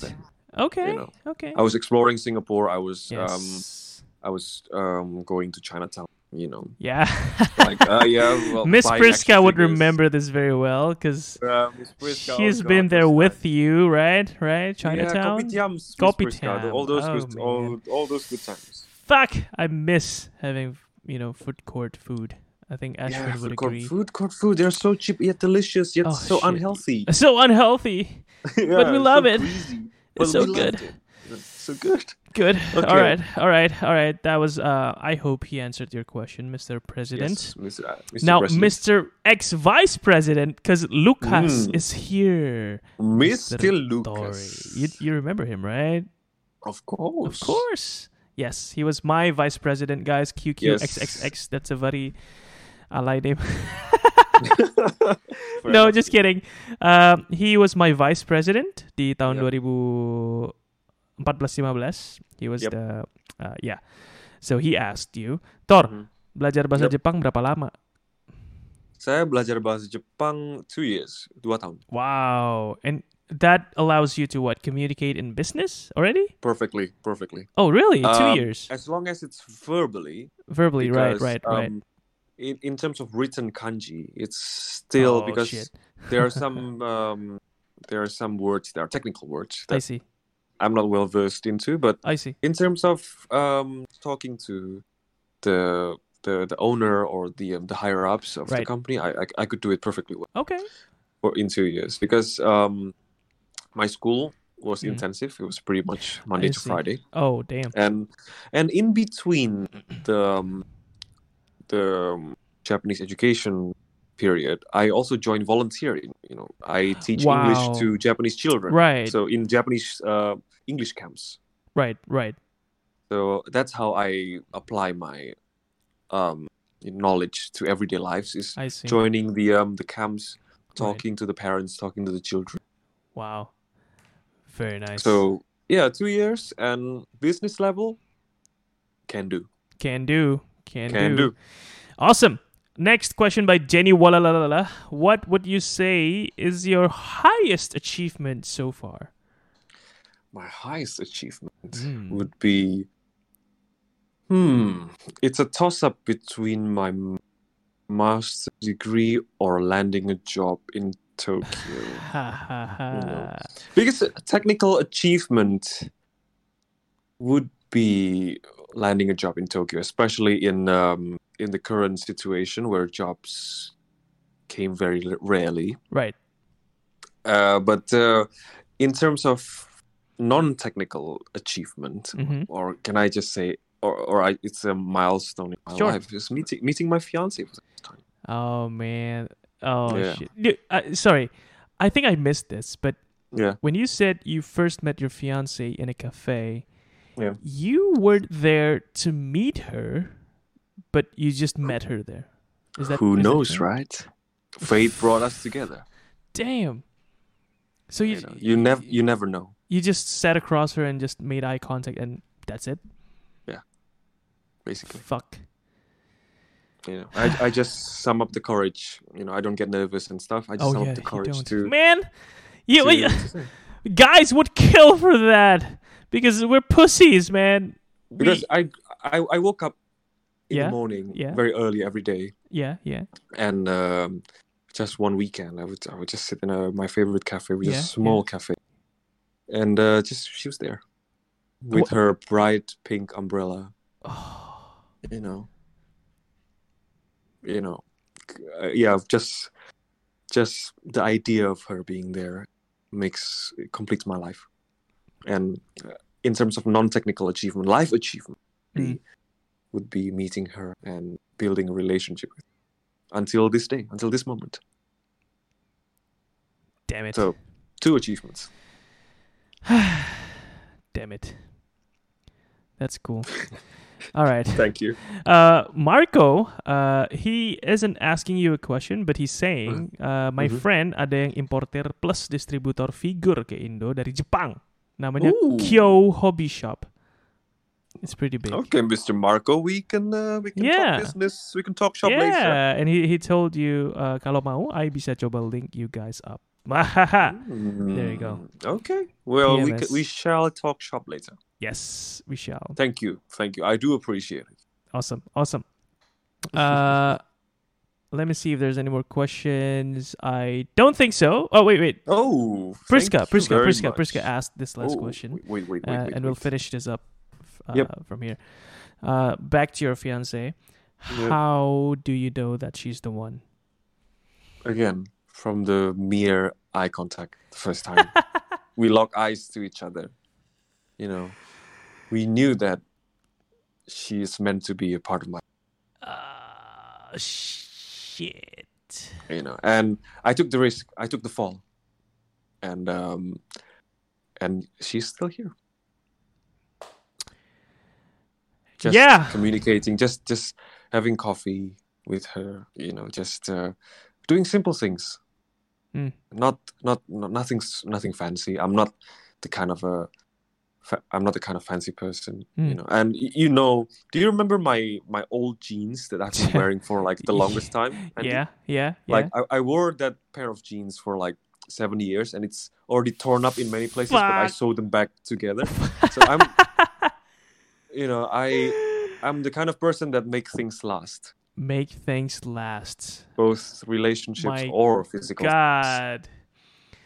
Okay. know, okay. I was exploring Singapore. I was um, yes. I was um, going to Chinatown. You know, yeah. like uh, yeah. Well, Miss Priska would figures. remember this very well because Uh, oh she's God, been there those with you, right? Right? Chinatown. Yeah, Kopitiams, Kopitiam. Priska, all those Oh, good, all, all those good times. Fuck! I miss having you know food court food. I think Ashwin yeah, would food agree. food court food. They're so cheap yet delicious, yet Oh, so shit. unhealthy. So unhealthy. Yeah, we so love it. greasy. It's But so we good. it. It's so good. Good. Okay. All right. All right. All right. That was. Uh, I hope he answered your question, Mr. President. Yes, Mr. uh, Mr. Now, President. Mr. Ex Vice President, because Lucas Mm. is here. Mr. Story. Lucas. You, you remember him, right? Of course. Of course. Yes, he was my vice president, guys. Yes. QQXXX. That's a very alay name. Fair no, just kidding. Um, he was my vice president di tahun Yep. 2014-15. He was Yep. the uh, yeah. So he asked you, Tor, Mhm. belajar bahasa Yep. Jepang berapa lama? Saya belajar bahasa Jepang two years, dua tahun. Wow. And that allows you to what communicate in business already? Perfectly, perfectly. Oh, really? Two Um, years As long as it's verbally. verbally, right, because, right, right. um, In, in terms of written kanji, it's still Oh, because there are some um, there are some words, there are technical words I see. I'm not well versed into, but I see. in terms of um, talking to the the the owner or the um, the higher ups of the company, I, I I could do it perfectly well Okay. for in two years because um, my school was Mm. intensive. It was pretty much Monday I to see. Friday, Oh, damn. and and in between the um, the um, Japanese education period, I also joined volunteering. You know, I teach Wow. English to Japanese children. Right. So in Japanese uh, English camps. Right, right. So that's how I apply my um, knowledge to everyday lives is joining the um, the camps, Right. talking to the parents, talking to the children. Wow. Very nice. So yeah, two years and business level can do. can do. Can, Can do. do. Awesome. Next question by Jenny Walalala. What would you say is your highest achievement so far? My highest achievement Mm. would be hmm. It's a toss up between my master's degree or landing a job in Tokyo. Ha. know. biggest technical achievement would be landing a job in Tokyo, especially in um, in the current situation where jobs came very rarely. Right. Uh, but uh, in terms of non-technical achievement, Mhm. or can I just say, or, or I, it's a milestone in my Sure. life, is meeting meeting my fiance for the first time. Oh man. Oh Yeah. shit. Dude, uh, sorry. I think I missed this, but Yeah, when you said you first met your fiance in a cafe, Yeah. you weren't there to meet her, but you just met her there. Is that who is knows, true? right? Fate brought us together. Damn. So you You, know, you never you never know. you just sat across her and just made eye contact and that's it. Yeah. Basically. Fuck. you know I, I just sum up the courage you know i don't get nervous and stuff i just Oh sum yeah, up the courage don't. to, Man, you, to- you- guys would kill for that because we're pussies, man. We- because I, I i woke up in Yeah, the morning yeah. very early every day. Yeah, yeah, and um, just one weekend i would i would just sit in a, my favorite cafe which Yeah, is a small cafe. And uh, just she was there with her bright pink umbrella. Oh, you know? You know uh, yeah just just the idea of her being there makes it completes my life. And uh, in terms of non-technical achievement life achievement Mm. would be meeting her and building a relationship with her until this day until this moment damn it. so two achievements damn it. That's cool. All right. thank you Uh, Marco, uh, he isn't asking you a question, but he's saying, uh, my Mhm. friend ada yang importer plus distributor figur ke Indo dari Jepang. Namanya Ooh. Kyo Hobby Shop. It's pretty big. okay mr marco we can uh, we can Yeah. talk business we can talk shop yeah, later and he, he told you uh, kalau mau, I bisa coba link you guys up. Mahaha. There you go. Mm, Okay. Well, we PMS. c- we shall talk shop later. yes, we shall. Thank you. Thank you. I do appreciate it. Awesome, awesome. Uh, let me see if there's any more questions. I don't think so. Oh wait, wait. Oh, Priska, Priska, Priska, much. Priska asked this last Oh, question, Wait, wait, wait, uh, wait, and we'll wait. finish this up uh, Yep. from here. Uh, back to your fiance. Yep. How do you know that she's the one? Again, from the mere eye contact the first time. we lock eyes to each other. You know, we knew that she is meant to be a part of my, Uh, shit. you know, and I took the risk. I took the fall. And um and she's still here. Just Yeah. communicating, just just having coffee with her, you know, just uh, doing simple things. Mm. Not, not not nothing's nothing fancy. I'm not the kind of a fa- I'm not the kind of fancy person, you Mm. know. And you know, do you remember my my old jeans that I've been wearing for like the longest time? Yeah, yeah, yeah. Like I, I wore that pair of jeans for like seven years, and it's already torn up in many places. But I sewed them back together. so I'm, you know, I I'm the kind of person that makes things last, Make things last. both relationships My or physical. things. God.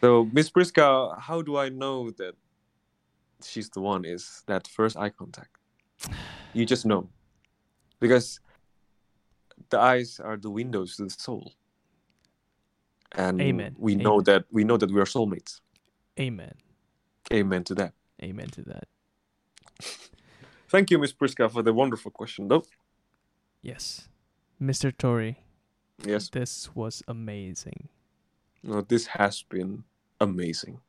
So Miss Priska, how do I know that she's the one? Is that first eye contact? You just know, because the eyes are the windows to the soul, and Amen. we know that we know that we are soulmates. Amen. Amen to that. Amen to that. Thank you, Miss Priska, for the wonderful question, though. Yes. Mr. Tori, Yes, this was amazing. no, this has been amazing.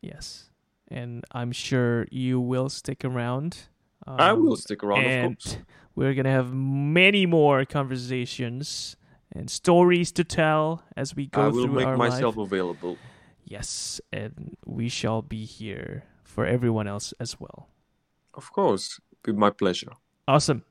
Yes. And I'm sure you will stick around. I Um, will stick around, and of course. we're going to have many more conversations and stories to tell as we go through. I will through make our myself life. available. Yes, and we shall be here for everyone else as well. Of course, with my pleasure. Awesome.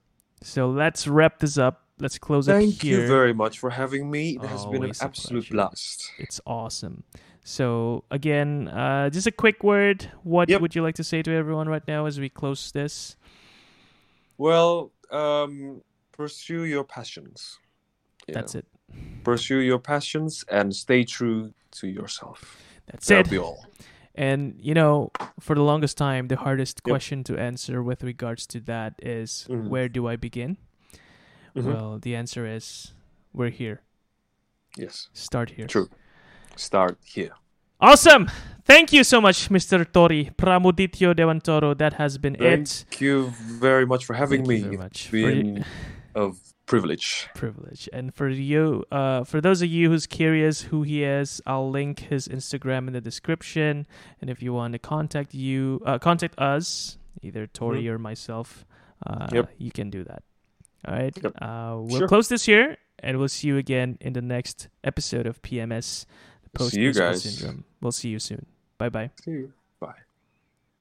So let's wrap this up. Let's close it Thank you very much for having me. It has been an absolute pleasure. blast. It's awesome. So again, uh, just a quick word. What Yep. would you like to say to everyone right now as we close this? Well, um, pursue your passions. You That's know, it. Pursue your passions and stay true to yourself. That's That'll it. be all. And you know, for the longest time, the hardest Yep. question to answer with regards to that is, Mhm. where do I begin? Mhm. Well, the answer is, we're here. Yes, Start here. true. Start here. Awesome. Thank you so much, Mr. Tori Pramudityo Dewantoro. That has been it. Thank you very much for having Thank you me. very much It's for been a privilege. privilege. And for you, uh, for those of you who's curious who he is, I'll link his Instagram in the description. And if you want to contact you, uh, contact us, either Tori or myself, uh, Mm-hmm. Yep. you can do that. All right. Yep. Uh, we'll Sure. close this here, and we'll see you again in the next episode of PMS, the See you Post-Musical guys. Syndrome. We'll see you soon. Bye bye. See you.